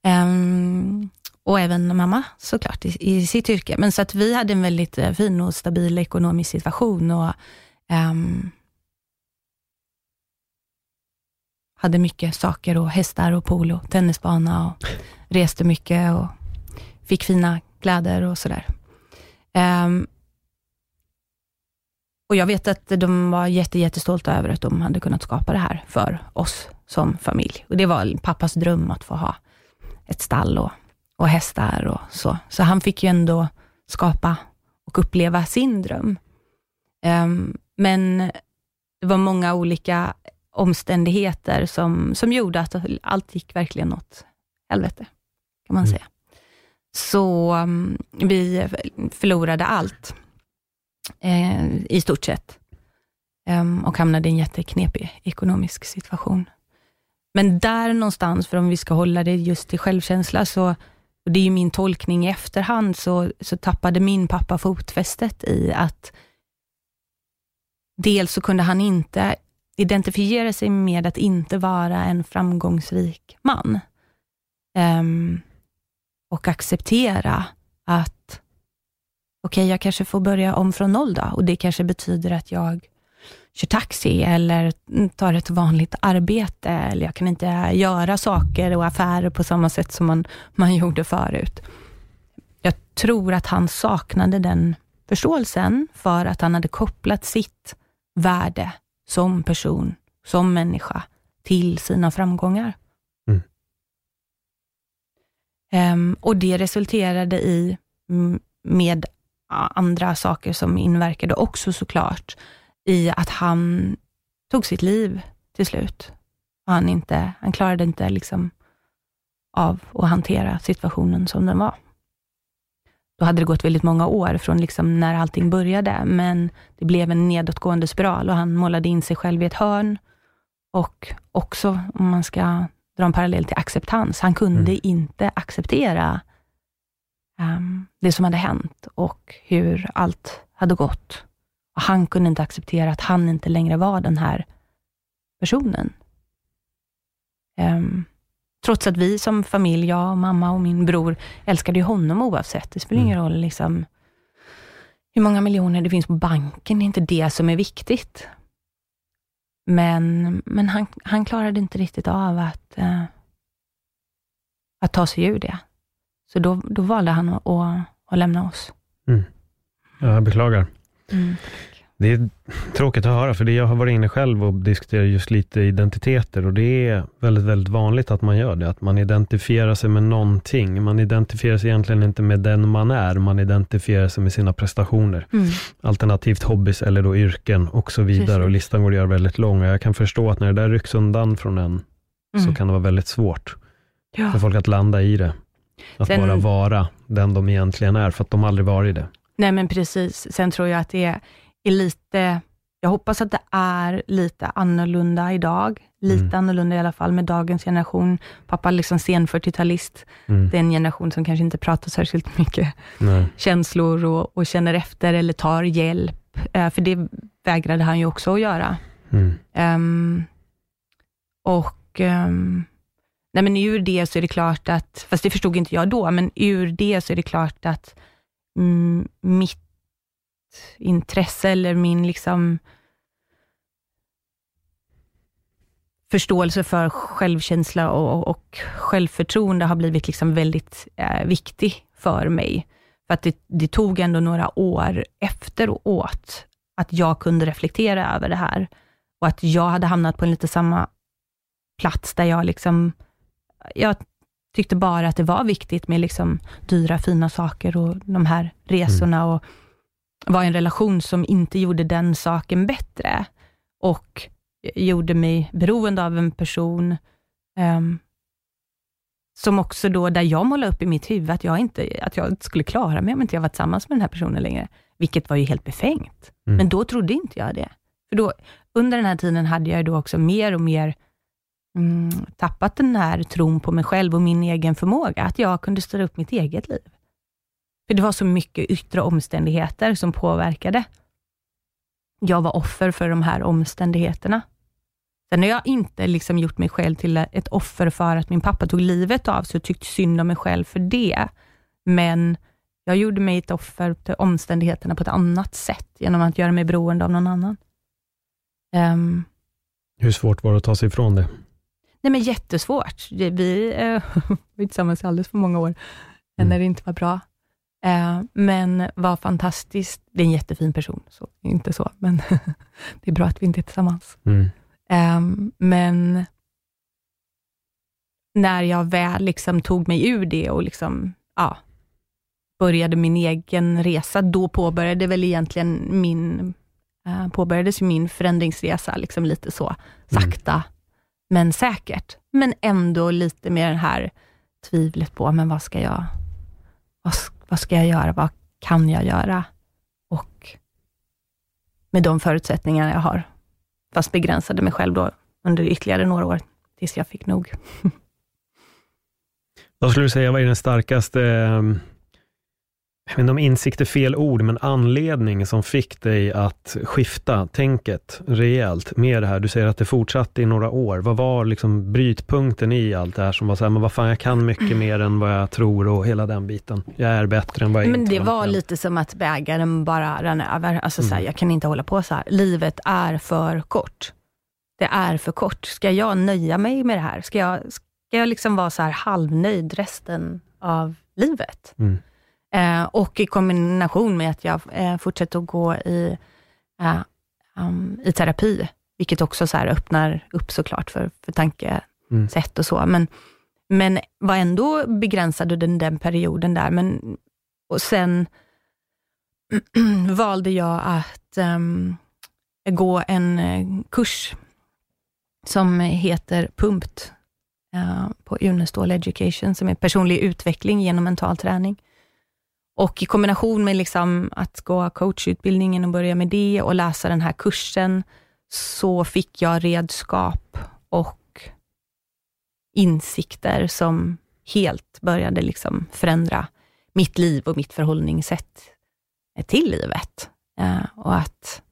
Ehm, och även mamma såklart i, i sitt yrke. Men så att vi hade en väldigt eh, fin och stabil ekonomisk situation och hade mycket saker och hästar och polo, tennisbana och reste mycket och fick fina kläder och sådär. Um, och jag vet att de var jätte, jättestolta över att de hade kunnat skapa det här för oss som familj. Och Det var pappas dröm att få ha ett stall och, och hästar och så. Så han fick ju ändå skapa och uppleva sin dröm. Um, men det var många olika omständigheter som, som gjorde att allt gick verkligen åt helvete, kan man Mm. säga. Så um, vi förlorade allt, eh, i stort sett. Em, och hamnade i en jätteknepig ekonomisk situation. Men där någonstans, för om vi ska hålla det just till självkänsla, så, och det är ju min tolkning i efterhand, så, så tappade min pappa fotfästet i att dels så kunde han inte identifiera sig med att inte vara en framgångsrik man. Em, och acceptera att okej, jag kanske får börja om från noll då och det kanske betyder att jag kör taxi eller tar ett vanligt arbete eller jag kan inte göra saker och affärer på samma sätt som man, man gjorde förut. Jag tror att han saknade den förståelsen för att han hade kopplat sitt värde som person, som människa, till sina framgångar. Um, och det resulterade i, med andra saker som inverkade också såklart, i att han tog sitt liv till slut. Och han, inte, han klarade inte liksom av att hantera situationen som den var. Då hade det gått väldigt många år från liksom när allting började, men det blev en nedåtgående spiral och han målade in sig själv i ett hörn. Och också, om man ska dra en parallell till acceptans, han kunde Mm. inte acceptera ehm, det som hade hänt och hur allt hade gått. Och han kunde inte acceptera att han inte längre var den här personen. Ehm, trots att vi som familj, jag, mamma och min bror, älskade ju honom oavsett. Det spelar ingen roll liksom, hur många miljoner det finns på banken, det är inte det som är viktigt. Men, men han, han klarade inte riktigt av att, eh, att ta sig ur det. Så då, då valde han att, att, att lämna oss. Jag beklagar. Mm. Det är tråkigt att höra, för det jag har varit inne själv och diskuterat just lite identiteter och det är väldigt, väldigt vanligt att man gör det. Att man identifierar sig med någonting. Man identifierar sig egentligen inte med den man är, man identifierar sig med sina prestationer. Mm. Alternativt hobbys eller då yrken och så vidare. Precis. Och listan går att göra väldigt lång. Och jag kan förstå att när det där rycks undan från en, så Mm. kan det vara väldigt svårt Ja. för folk att landa i det. Att Sen- bara vara den de egentligen är, för att de aldrig varit det. Nej men precis. Sen tror jag att det är, är lite, jag hoppas att det är lite annorlunda idag. Lite Mm. annorlunda i alla fall med dagens generation. Pappa är liksom sen 40-talist. Mm. Det är en generation som kanske inte pratar särskilt mycket Nej. känslor och, och känner efter eller tar hjälp. Eh, för det vägrade han ju också att göra. Mm. Ehm, och ehm, nej men ur det så är det klart att, fast det förstod inte jag då, men ur det så är det klart att mm, mitt intresse eller min liksom förståelse för självkänsla och, och självförtroende har blivit liksom väldigt eh, viktig för mig. För att det, det tog ändå några år efteråt att jag kunde reflektera över det här och att jag hade hamnat på en lite samma plats där jag liksom, jag tyckte bara att det var viktigt med liksom dyra fina saker och de här resorna och var en relation som inte gjorde den saken bättre och gjorde mig beroende av en person. ehm, som också då, där jag målade upp i mitt huvud att jag inte att jag skulle klara mig om inte jag var tillsammans med den här personen längre, vilket var ju helt befängt. Mm. Men då trodde inte jag det. För då, under den här tiden hade jag då också mer och mer mm, tappat den här tron på mig själv och min egen förmåga, att jag kunde styra upp mitt eget liv. För det var så mycket yttre omständigheter som påverkade. Jag var offer för de här omständigheterna. Sen har jag inte liksom gjort mig själv till ett offer för att min pappa tog livet av sig och tyckte synd om mig själv för det. Men jag gjorde mig ett offer till omständigheterna på ett annat sätt, genom att göra mig beroende av någon annan. Um, Hur svårt var det att ta sig ifrån det? nej men jättesvårt. Vi uh, var tillsammans alldeles för många år, Mm. när det inte var bra. Eh, men var fantastiskt. Det är en jättefin person, så inte så, men det är bra att vi inte är tillsammans. Mm. Ehm, men när jag väl liksom tog mig ur det och liksom, ja, började min egen resa, då påbörjade väl egentligen min, uh, påbörjades min förändringsresa, liksom lite så sakta, men säkert. Men ändå lite med det här tvivlet på, men vad ska jag, vad, s- vad ska jag göra, vad kan jag göra? Och med de förutsättningar jag har fast begränsade mig själv då under ytterligare några år, tills jag fick nog. Vad skulle du säga var den starkaste, ehm, inte om insikt är fel ord, men anledning som fick dig att skifta tänket rejält med det här? Du säger att det fortsatte i några år. Vad var liksom brytpunkten i allt det här som var så här, men vad fan, jag kan mycket mer än vad jag tror och hela den biten. Jag är bättre än vad jag Men det var lite som att bägaren bara rann över. Alltså så här, jag kan inte hålla på så här. Livet är för kort. Det är för kort. Ska jag nöja mig med det här? Ska jag, ska jag liksom vara så här halvnöjd resten av livet? Mm. Eh, och i kombination med att jag eh, fortsätter att gå i, eh, um, i terapi, vilket också så öppnar upp såklart för, för tankesätt och så. Men, men var ändå begränsad under den, den perioden där. Men, och sen valde jag att ehm, gå en eh, kurs som heter PUMPT eh, på Unestål Education, som är personlig utveckling genom mental träning. Och i kombination med liksom att gå coachutbildningen och börja med det och läsa den här kursen, så fick jag redskap och insikter som helt började liksom förändra mitt liv och mitt förhållningssätt till livet. Eh, och att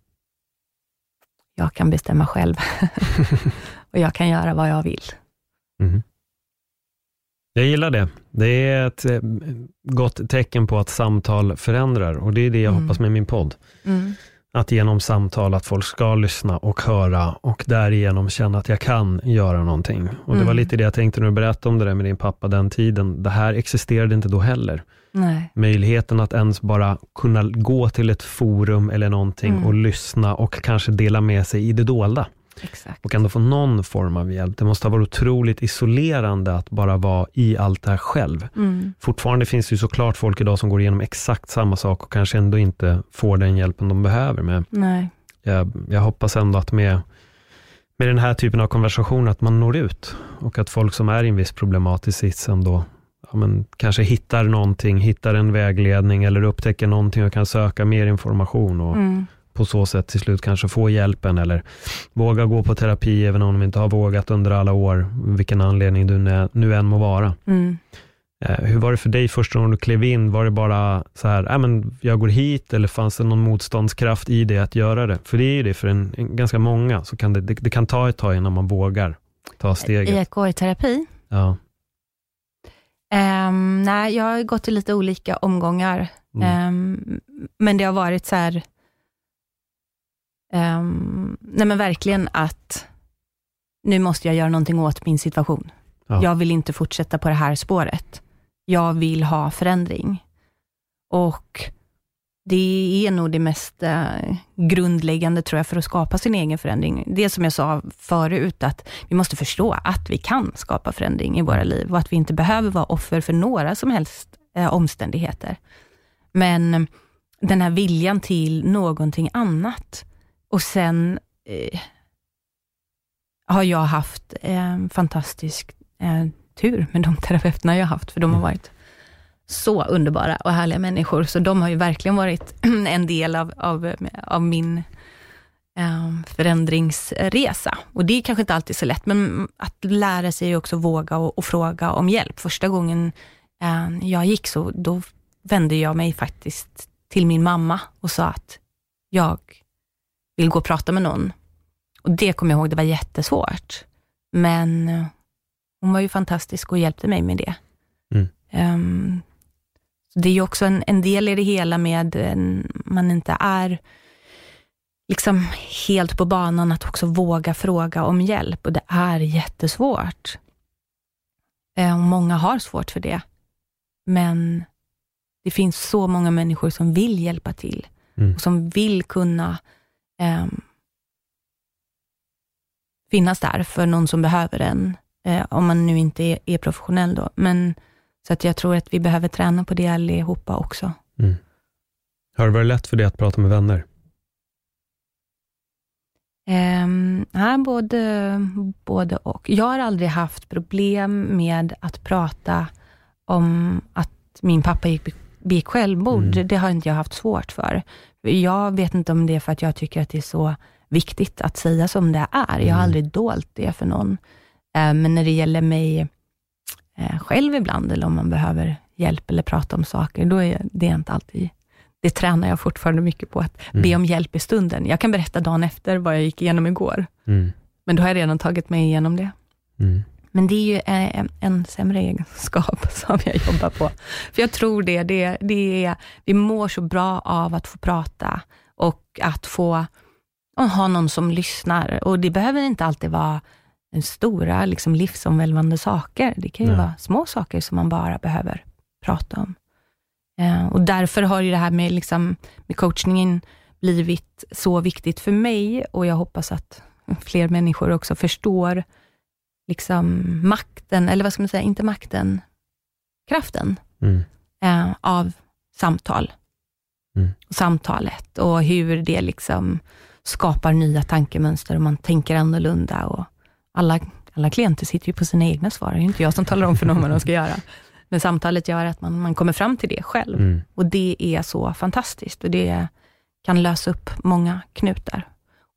jag kan bestämma själv och jag kan göra vad jag vill. Mm. Jag gillar det. Det är ett eh, gott tecken på att samtal förändrar och det är det jag Mm. hoppas med min podd. Att genom samtal att folk ska lyssna och höra och därigenom känna att jag kan göra någonting. Och Det var Mm. lite det jag tänkte när du berättade om det där med din pappa den tiden. Det här existerade inte då heller. Nej. Möjligheten att ens bara kunna gå till ett forum eller någonting Mm. och lyssna och kanske dela med sig i det dolda Exakt. och ändå få någon form av hjälp. Det måste ha varit otroligt isolerande att bara vara i allt det här själv. Mm. Fortfarande finns det ju såklart folk idag som går igenom exakt samma sak och kanske ändå inte får den hjälpen de behöver. Men Nej. jag, jag hoppas ändå att med, med den här typen av konversation att man når ut och att folk som är i en viss problematisk sits ändå ja, men, kanske hittar någonting, hittar en vägledning eller upptäcker någonting och kan söka mer information och Mm. På så sätt till slut kanske få hjälpen eller våga gå på terapi även om de inte har vågat under alla år, vilken anledning du nu- än må vara. Mm. Eh, Hur var det för dig första gången du klev in? Var det bara så här, äh, men jag går hit eller fanns det någon motståndskraft i det att göra det? För det är ju det för en, en, ganska många, så kan det, det, det kan ta ett tag innan man vågar ta I steget. att gå i terapi? Ja. Ehm, nej, jag har gått i lite olika omgångar. Mm. Ehm, men det har varit så här, ehm, nej men verkligen att nu måste jag göra någonting åt min situation. Ja. Jag vill inte fortsätta på det här spåret. Jag vill ha förändring. Och det är nog det mest eh, grundläggande tror jag för att skapa sin egen förändring. Det som jag sa förut, att vi måste förstå att vi kan skapa förändring i våra liv och att vi inte behöver vara offer för några som helst eh, omständigheter. Men den här viljan till någonting annat. Och sen eh, har jag haft en fantastisk eh, tur med de terapeuterna jag har haft, för de har varit så underbara och härliga människor, så de har ju verkligen varit en del av, av, av min um, förändringsresa. Och det är kanske inte alltid så lätt, men att lära sig också våga och, och fråga om hjälp. Första gången um, jag gick så, då vände jag mig faktiskt till min mamma och sa att jag vill gå och prata med någon. Och det kommer jag ihåg, det var jättesvårt. Men uh, hon var ju fantastisk och hjälpte mig med det. Mm. Um, det är ju också en, en, del i det hela med en, man inte är liksom helt på banan att också våga fråga om hjälp och det är jättesvårt. Eh, och många har svårt för det. Men det finns så många människor som vill hjälpa till mm. och som vill kunna eh, finnas där för någon som behöver en, eh, om man nu inte är, är, professionell då. Men, så att jag tror att vi behöver träna på det allihopa också. Mm. Har det varit lätt för dig att prata med vänner? Um, ja, både, både och. Jag har aldrig haft problem med att prata om att min pappa gick, begick självmord. Mm. Det har inte jag haft svårt för. Jag vet inte om det är för att jag tycker att det är så viktigt att säga som det är. Jag har mm. aldrig dolt det för någon. Uh, men när det gäller mig uh, själv ibland, eller om man behöver hjälp eller prata om saker, då är det inte alltid det tränar jag fortfarande mycket på, att mm. be om hjälp i stunden. Jag kan berätta dagen efter vad jag gick igenom igår, mm. men då har jag redan tagit mig igenom det. Mm. Men det är ju en, en sämre egenskap som jag jobbar på. För jag tror det, det, det är, vi mår så bra av att få prata och att få och ha någon som lyssnar. Och det behöver inte alltid vara en stora liksom, livsomvälvande saker. Det kan ju Nej. vara små saker som man bara behöver prata om. Eh, och därför har ju det här med, liksom, med coachningen blivit så viktigt för mig och jag hoppas att fler människor också förstår liksom makten, eller vad ska man säga, inte makten, kraften mm. eh, av samtal. Mm. Och samtalet och hur det liksom skapar nya tankemönster och man tänker annorlunda. Och alla, alla klienter sitter ju på sina egna svar, det är inte jag som talar om för någon vad de ska göra. Men samtalet gör att man, man kommer fram till det själv. Mm. Och det är så fantastiskt och det kan lösa upp många knutar.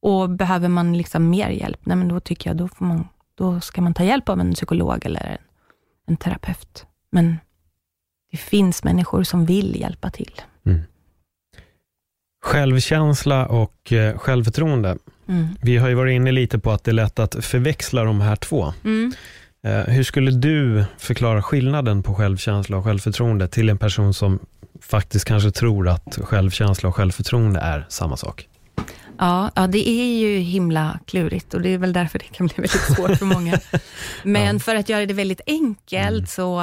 Och behöver man liksom mer hjälp, nej men då tycker jag då, får man, då ska man ta hjälp av en psykolog eller en, en terapeut. Men det finns människor som vill hjälpa till. Mm. Självkänsla och eh, självförtroende. Mm. Vi har ju varit inne lite på att det är lätt att förväxla de här två. Mm. Eh, hur skulle du förklara skillnaden på självkänsla och självförtroende till en person som faktiskt kanske tror att självkänsla och självförtroende är samma sak? Ja, ja, det är ju himla klurigt och det är väl därför det kan bli väldigt svårt för många. Men ja. för att göra det väldigt enkelt mm. så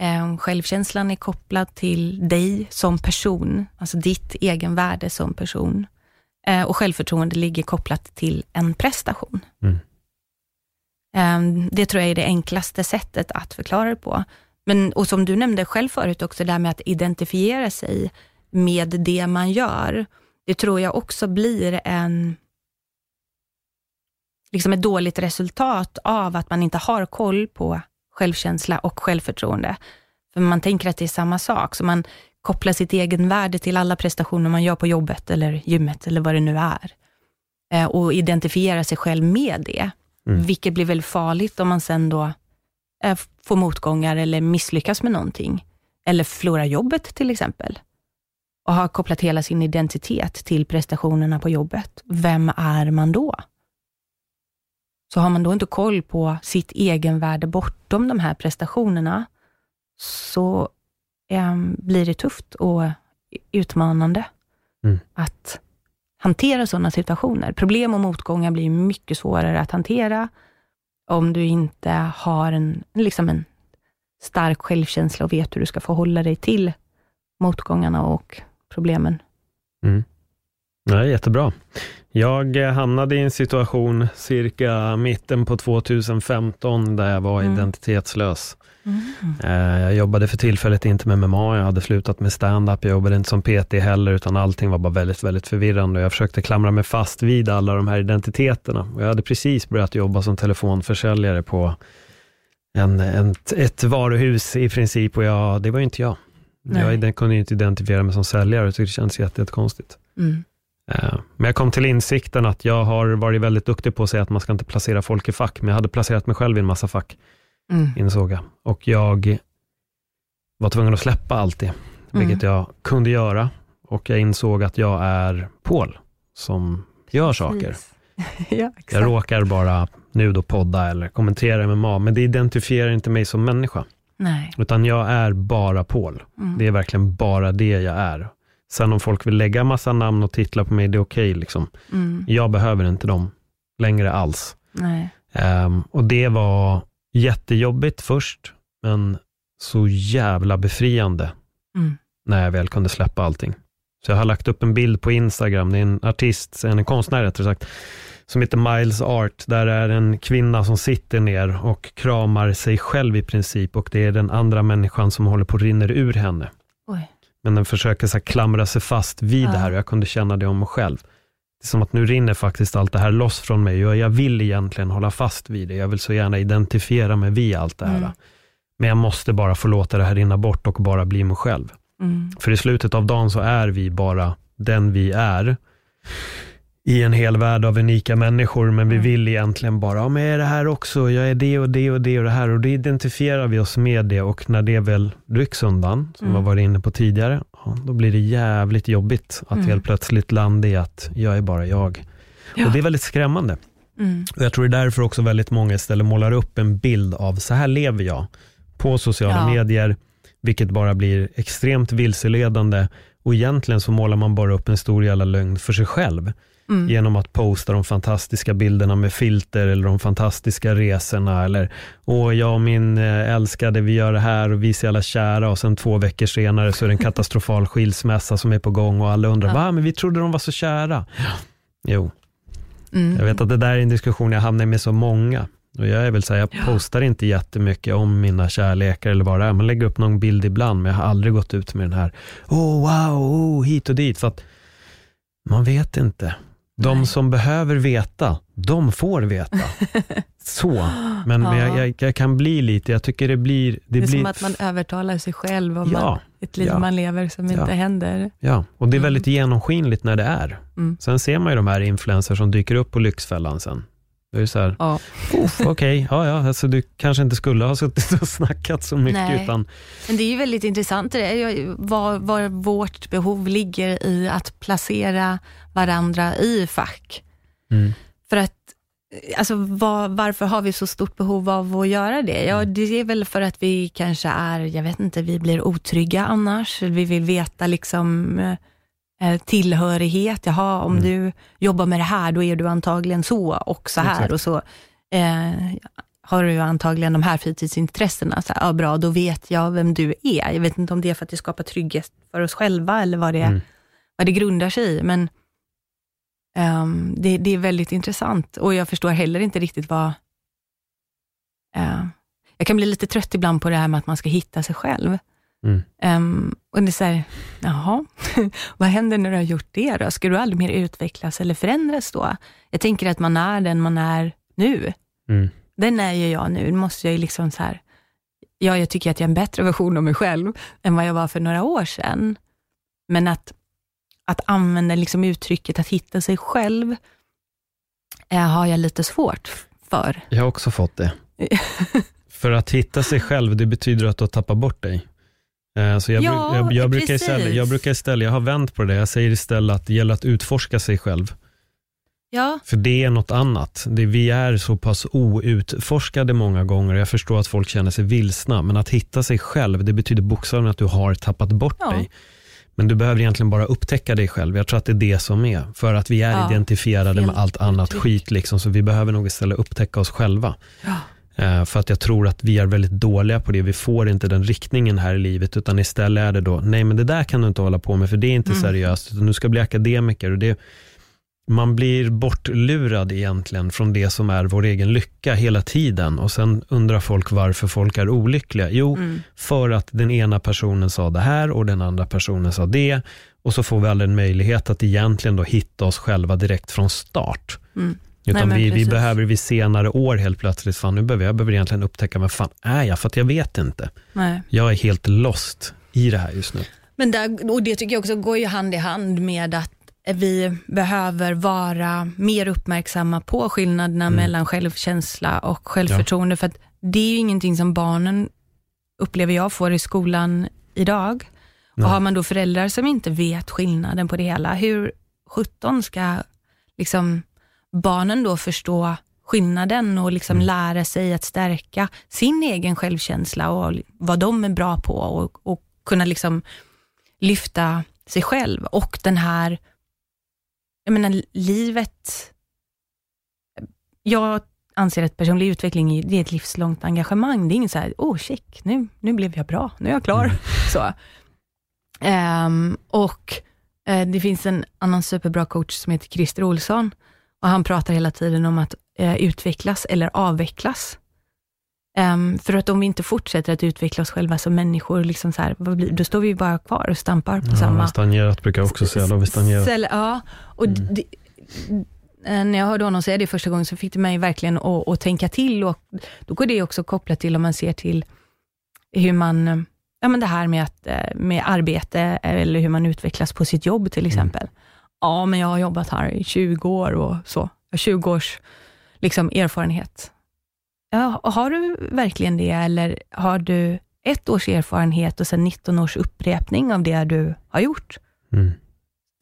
eh, självkänslan är kopplad till dig som person, alltså ditt egenvärde som person. Eh, och självförtroende ligger kopplat till en prestation. Mm. Ehm, det tror jag är det enklaste sättet att förklara det på. Men, och som du nämnde själv förut också, det här med att identifiera sig med det man gör. Det tror jag också blir en liksom ett dåligt resultat av att man inte har koll på självkänsla och självförtroende. För man tänker att det är samma sak, så man kopplar sitt egen värde till alla prestationer man gör på jobbet eller gymmet eller vad det nu är. Eh, och identifierar sig själv med det. Mm. Vilket blir väldigt farligt om man sen då äh, får motgångar eller misslyckas med någonting. Eller förlorar jobbet till exempel. Och har kopplat hela sin identitet till prestationerna på jobbet. Vem är man då? Så har man då inte koll på sitt egenvärde bortom de här prestationerna, så eh, blir det tufft och utmanande mm. att hantera sådana situationer. Problem och motgångar blir mycket svårare att hantera om du inte har en, liksom en stark självkänsla och vet hur du ska förhålla dig till motgångarna och problemen. Mm. Ja, jättebra. Jag hamnade i en situation cirka mitten på 2015 där jag var mm. identitetslös. Mm. Jag jobbade för tillfället inte med MMA, jag hade slutat med stand-up, jag jobbade inte som PT heller, utan allting var bara väldigt, väldigt förvirrande. Jag försökte klamra mig fast vid alla de här identiteterna. Jag hade precis börjat jobba som telefonförsäljare på en, en, ett varuhus i princip och jag, det var ju inte jag. Nej. Jag kunde inte identifiera mig som säljare, så det känns jätte, jättekonstigt. Mm. Eh, Men jag kom till insikten att jag har varit väldigt duktig på att säga att man ska inte placera folk i fack, men jag hade placerat mig själv i en massa fack, Mm. insåg jag. Och jag var tvungen att släppa allt det, vilket jag kunde göra. Och jag insåg att jag är Paul, som gör saker. Ja, exakt. Jag råkar bara nu då podda eller kommentera MMA, men det identifierar inte mig som människa, Nej. utan jag är bara Paul. Mm. Det är verkligen bara det jag är. Sen om folk vill lägga massa namn och titlar på mig, det är okej. liksom. Mm. Jag behöver inte dem längre alls. Ehm, och det var jättejobbigt först, men så jävla befriande Mm. när jag väl kunde släppa allting. Så jag har lagt upp en bild på Instagram, det är en artist, en konstnär rättare sagt, som heter Miles Art. Där är en kvinna som sitter ner och kramar sig själv i princip och det är den andra människan som håller på att rinner ur henne. Oj. Men den försöker så här klamra sig fast vid Ja. det här och jag kunde känna det om mig själv. Det är som att nu rinner faktiskt allt det här loss från mig och jag vill egentligen hålla fast vid det. Jag vill så gärna identifiera mig vid allt det här. Mm. Men jag måste bara få låta det här rinna bort och bara bli mig själv. Mm. För i slutet av dagen så är vi bara den vi är i en hel värld av unika människor, men vi Mm. vill egentligen bara, ja men jag är det här också, jag är det och det och det och det här och då identifierar vi oss med det och när det väl rycks undan, som Mm. vi var inne på tidigare, ja, då blir det jävligt jobbigt att Mm. helt plötsligt landa i att jag är bara jag. Ja. Och det är väldigt skrämmande. Mm. Och jag tror det är därför också väldigt många istället målar upp en bild av, så här lever jag, på sociala Ja. medier, vilket bara blir extremt vilseledande. Och egentligen så målar man bara upp en stor jävla lögn för sig själv, Mm. genom att posta de fantastiska bilderna med filter, eller de fantastiska resorna, eller åh, jag och min eh, älskade, vi gör det här och vi är så jävla kära, och sen två veckor senare så är det en katastrofal skilsmässa som är på gång och alla undrar, Ja. va, men vi trodde de var så kära. Jo, Mm. jag vet att det där är en diskussion jag hamnar med så många. Och jag är väl så här, jag Ja. postar inte jättemycket om mina kärlekar eller vad det är. Man lägger upp någon bild ibland, men jag har aldrig gått ut med den här, oh wow, oh, hit och dit. För att man vet inte. De Nej. som behöver veta, de får veta. Så, men, men jag, jag, jag kan bli lite, jag tycker det blir... Det, Det är blir som att man övertalar sig själv om ja, att ett liv ja. man lever som Ja. inte händer. ja, och det är Mm. väldigt genomskinligt när det är. Mm. Sen ser man ju de här influencers som dyker upp på Lyxfällan sen. Det är så här, Ja. Okej, ja, ja, alltså du kanske inte skulle ha suttit och snackat så mycket, Nej. utan Men det är ju väldigt intressant det var, var vårt behov ligger i att placera varandra i fack. Mm. För att, alltså var, varför har vi så stort behov av att göra det? Ja, Mm. det är väl för att vi kanske är, jag vet inte, vi blir otrygga annars. Vi vill veta liksom eh, tillhörighet. Jaha, om Mm. du jobbar med det här, då är du antagligen så och så här Exakt. och så. Eh, har du antagligen de här fritidsintressena, så här, ja, bra, då vet jag vem du är. Jag vet inte om det är för att det skapar trygghet för oss själva eller vad det, Mm. vad det grundar sig i, men ehm, det, det är väldigt intressant och jag förstår heller inte riktigt vad... eh, jag kan bli lite trött ibland på det här med att man ska hitta sig själv. Mm. Ehm, och det är så här, jaha, vad händer när du har gjort det då? Ska du aldrig mer utvecklas eller förändras då? Jag tänker att man är den man är nu. Mm. Den är ju jag nu. Nu måste jag ju liksom så här, ja, jag tycker att jag är en bättre version av mig själv än vad jag var för några år sedan. Men att, att använda liksom uttrycket att hitta sig själv eh, har jag lite svårt för. jag har också fått det. För att hitta sig själv, det betyder att du har tappat bort dig. Eh, Så jag, Ja, jag, jag, brukar istället, jag brukar istället, jag har vänt på det, jag säger istället att det gäller att utforska sig själv. Ja, För det är något annat. Det, vi är så pass outforskade många gånger. Jag förstår att folk känner sig vilsna, men att hitta sig själv, det betyder bokstavligen att du har tappat bort Ja. dig. Men du behöver egentligen bara upptäcka dig själv. Jag tror att det är det som är. För att vi är Ja, identifierade fel med allt annat skit, liksom, så vi behöver nog istället upptäcka oss själva. ja. Eh, För att jag tror att vi är väldigt dåliga på det. Vi får inte den riktningen här i livet, utan istället är det då, nej men det där kan du inte hålla på med, för det är inte Mm. seriöst, utan du ska bli akademiker. Och det, man blir bortlurad egentligen från det som är vår egen lycka hela tiden. Och sen undrar folk varför folk är olyckliga. Jo, Mm. för att den ena personen sa det här och den andra personen sa det. Och så får vi aldrig en möjlighet att egentligen då hitta oss själva direkt från start. Mm. Utan men vi, vi behöver vid senare år helt plötsligt, fan nu behöver jag behöver egentligen upptäcka vad fan är jag, för att jag vet inte. Nej. Jag är helt lost i det här just nu. Men där, och det tycker jag också går ju hand i hand med att vi behöver vara mer uppmärksamma på skillnaderna Mm. mellan självkänsla och självförtroende. För att det är ju ingenting som barnen, upplever jag, får i skolan idag. Nej. Och har man då föräldrar som inte vet skillnaden på det hela, hur 17 ska liksom barnen då förstå skillnaden och liksom Mm. lära sig att stärka sin egen självkänsla och vad de är bra på och, och kunna liksom lyfta sig själv och den här, jag menar livet, jag anser att personlig utveckling det är ett livslångt engagemang. Det är inget så här, oh check, nu, nu blev jag bra, nu är jag klar. Så. Ehm, och eh, det finns en annan superbra coach som heter Christer Olsson och han pratar hela tiden om att eh, utvecklas eller avvecklas. Ehm, för att om vi inte fortsätter att utveckla oss själva som människor, liksom så här, blir, då står vi bara kvar och stampar på Ja, samma stagnerat brukar jag också säga. Då har vi stagnerat. ställe. Ja, och Mm. det, eh, när jag hörde honom säga det första gången så fick det mig verkligen att, att tänka till och då går det också kopplat till om man ser till hur man, ja men det här med, att, eh, med arbete eller hur man utvecklas på sitt jobb till exempel. Ja, men jag har jobbat här i 20 år och så. Jag har 20 års liksom, erfarenhet. Ja, har du verkligen det eller har du ett års erfarenhet och sen 19 års upprepning av det du har gjort? Mm.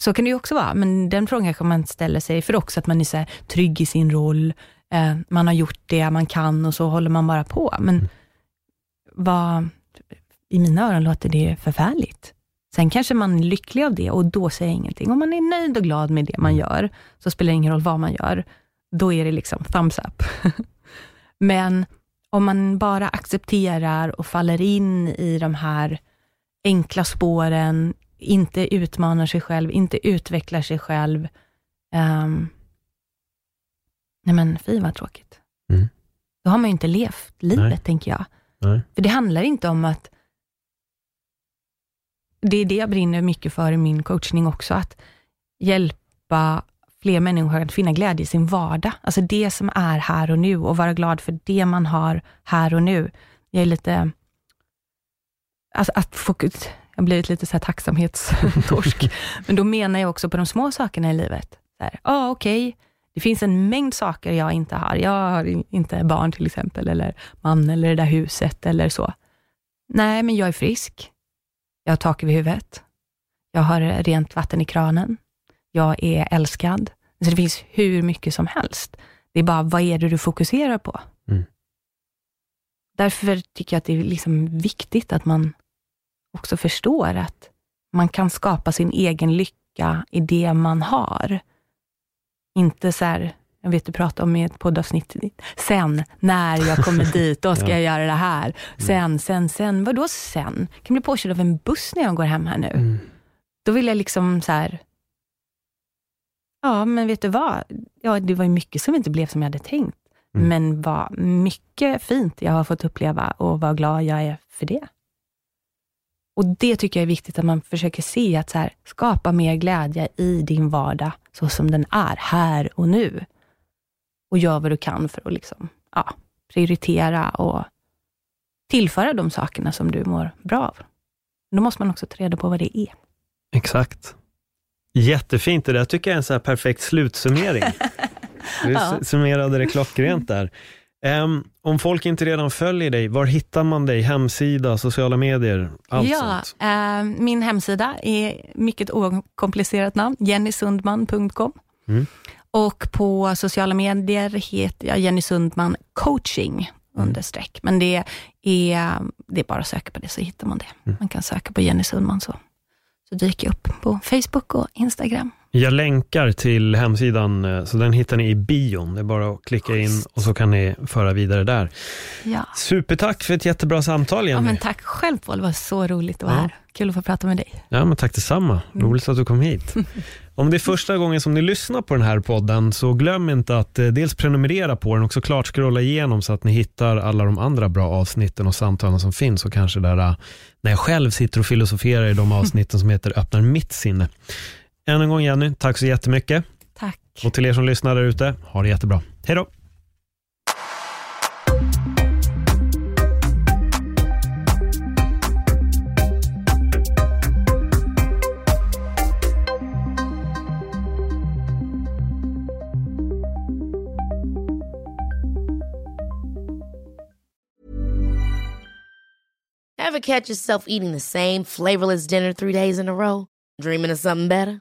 Så kan det ju också vara, men den frågan kan man ställa sig för också att man är så trygg i sin roll, eh, man har gjort det man kan och så håller man bara på. Men vad, i mina öron låter det förfärligt. Sen kanske man är lycklig av det och då säger jag ingenting. Om man är nöjd och glad med det man gör, så spelar det ingen roll vad man gör. Då är det liksom thumbs up. Men om man bara accepterar och faller in i de här enkla spåren, inte utmanar sig själv, inte utvecklar sig själv. Um, nej men fy vad tråkigt. Mm. Då har man ju inte levt livet, Nej. tänker jag. Nej. För det handlar inte om att, det är det jag brinner mycket för i min coachning också, att hjälpa fler människor att finna glädje i sin vardag. Alltså det som är här och nu och vara glad för det man har här och nu. Jag är lite, alltså att fokus, jag har blivit lite så här tacksamhetstorsk, men då menar jag också på de små sakerna i livet. Ja, ah, okej, det finns en mängd saker jag inte har. Jag har in- inte barn till exempel, eller man, eller det där huset, eller så. Nej, men jag är frisk. Jag har tak över huvudet. Jag har rent vatten i kranen. Jag är älskad. Så det finns hur mycket som helst. Det är bara, vad är det du fokuserar på? Mm. Därför tycker jag att det är liksom viktigt att man också förstår att man kan skapa sin egen lycka i det man har. Inte så här, jag vet du pratade om i ett poddavsnitt, sen, när jag kommer dit, då ska Ja. jag göra det här. Sen, sen, sen, vadå sen? Jag kan bli påkörd av en buss när jag går hem här nu. Mm. Då vill jag liksom så här, ja men vet du vad? Ja, det var ju mycket som inte blev som jag hade tänkt. Mm. Men vad mycket fint jag har fått uppleva och vad glad jag är för det. Och det tycker jag är viktigt att man försöker se, att så här, skapa mer glädje i din vardag, så som den är, här och nu. Och gör vad du kan för att liksom, ja, prioritera och tillföra de sakerna som du mår bra av. Då måste man också ta reda på vad det är. Exakt. Jättefint, det där tycker jag är en så perfekt slutsummering. Du Ja. summerade det klockrent där. Em, om folk inte redan följer dig, var hittar man dig? Hemsida, sociala medier, allt ja, sånt? eh, min hemsida är mycket okomplicerat namn, jennysundman.com. Mm. Och på sociala medier heter jag Jenny Sundman coaching understreck. Men det är, det är bara att söka på det så hittar man det. Man kan söka på Jenny Sundman så, så dyker jag upp på Facebook och Instagram. Jag länkar till hemsidan, eh, så den hittar ni i bion. Det är bara att klicka in och så kan ni föra vidare där. Ja. Supertack för ett jättebra samtal ja, Jenny. men tack själv Paul, det var så roligt att vara Ja. här. Kul att få prata med dig. Ja, men tack detsamma. Mm. Roligt att du kom hit. Om det är första gången som ni lyssnar på den här podden, så glöm inte att eh, dels prenumerera på den och såklart scrolla igenom så att ni hittar alla de andra bra avsnitten och samtalen som finns och kanske där eh, när jag själv sitter och filosoferar i de avsnitten som heter Öppnar mitt sinne. Än en gång Jenny, tack så jättemycket. Tack. Tack. Och till er som lyssnar där ute, ha det jättebra. Hej då! Ever catch yourself eating the same flavorless dinner three days in a row? Dreaming of something better?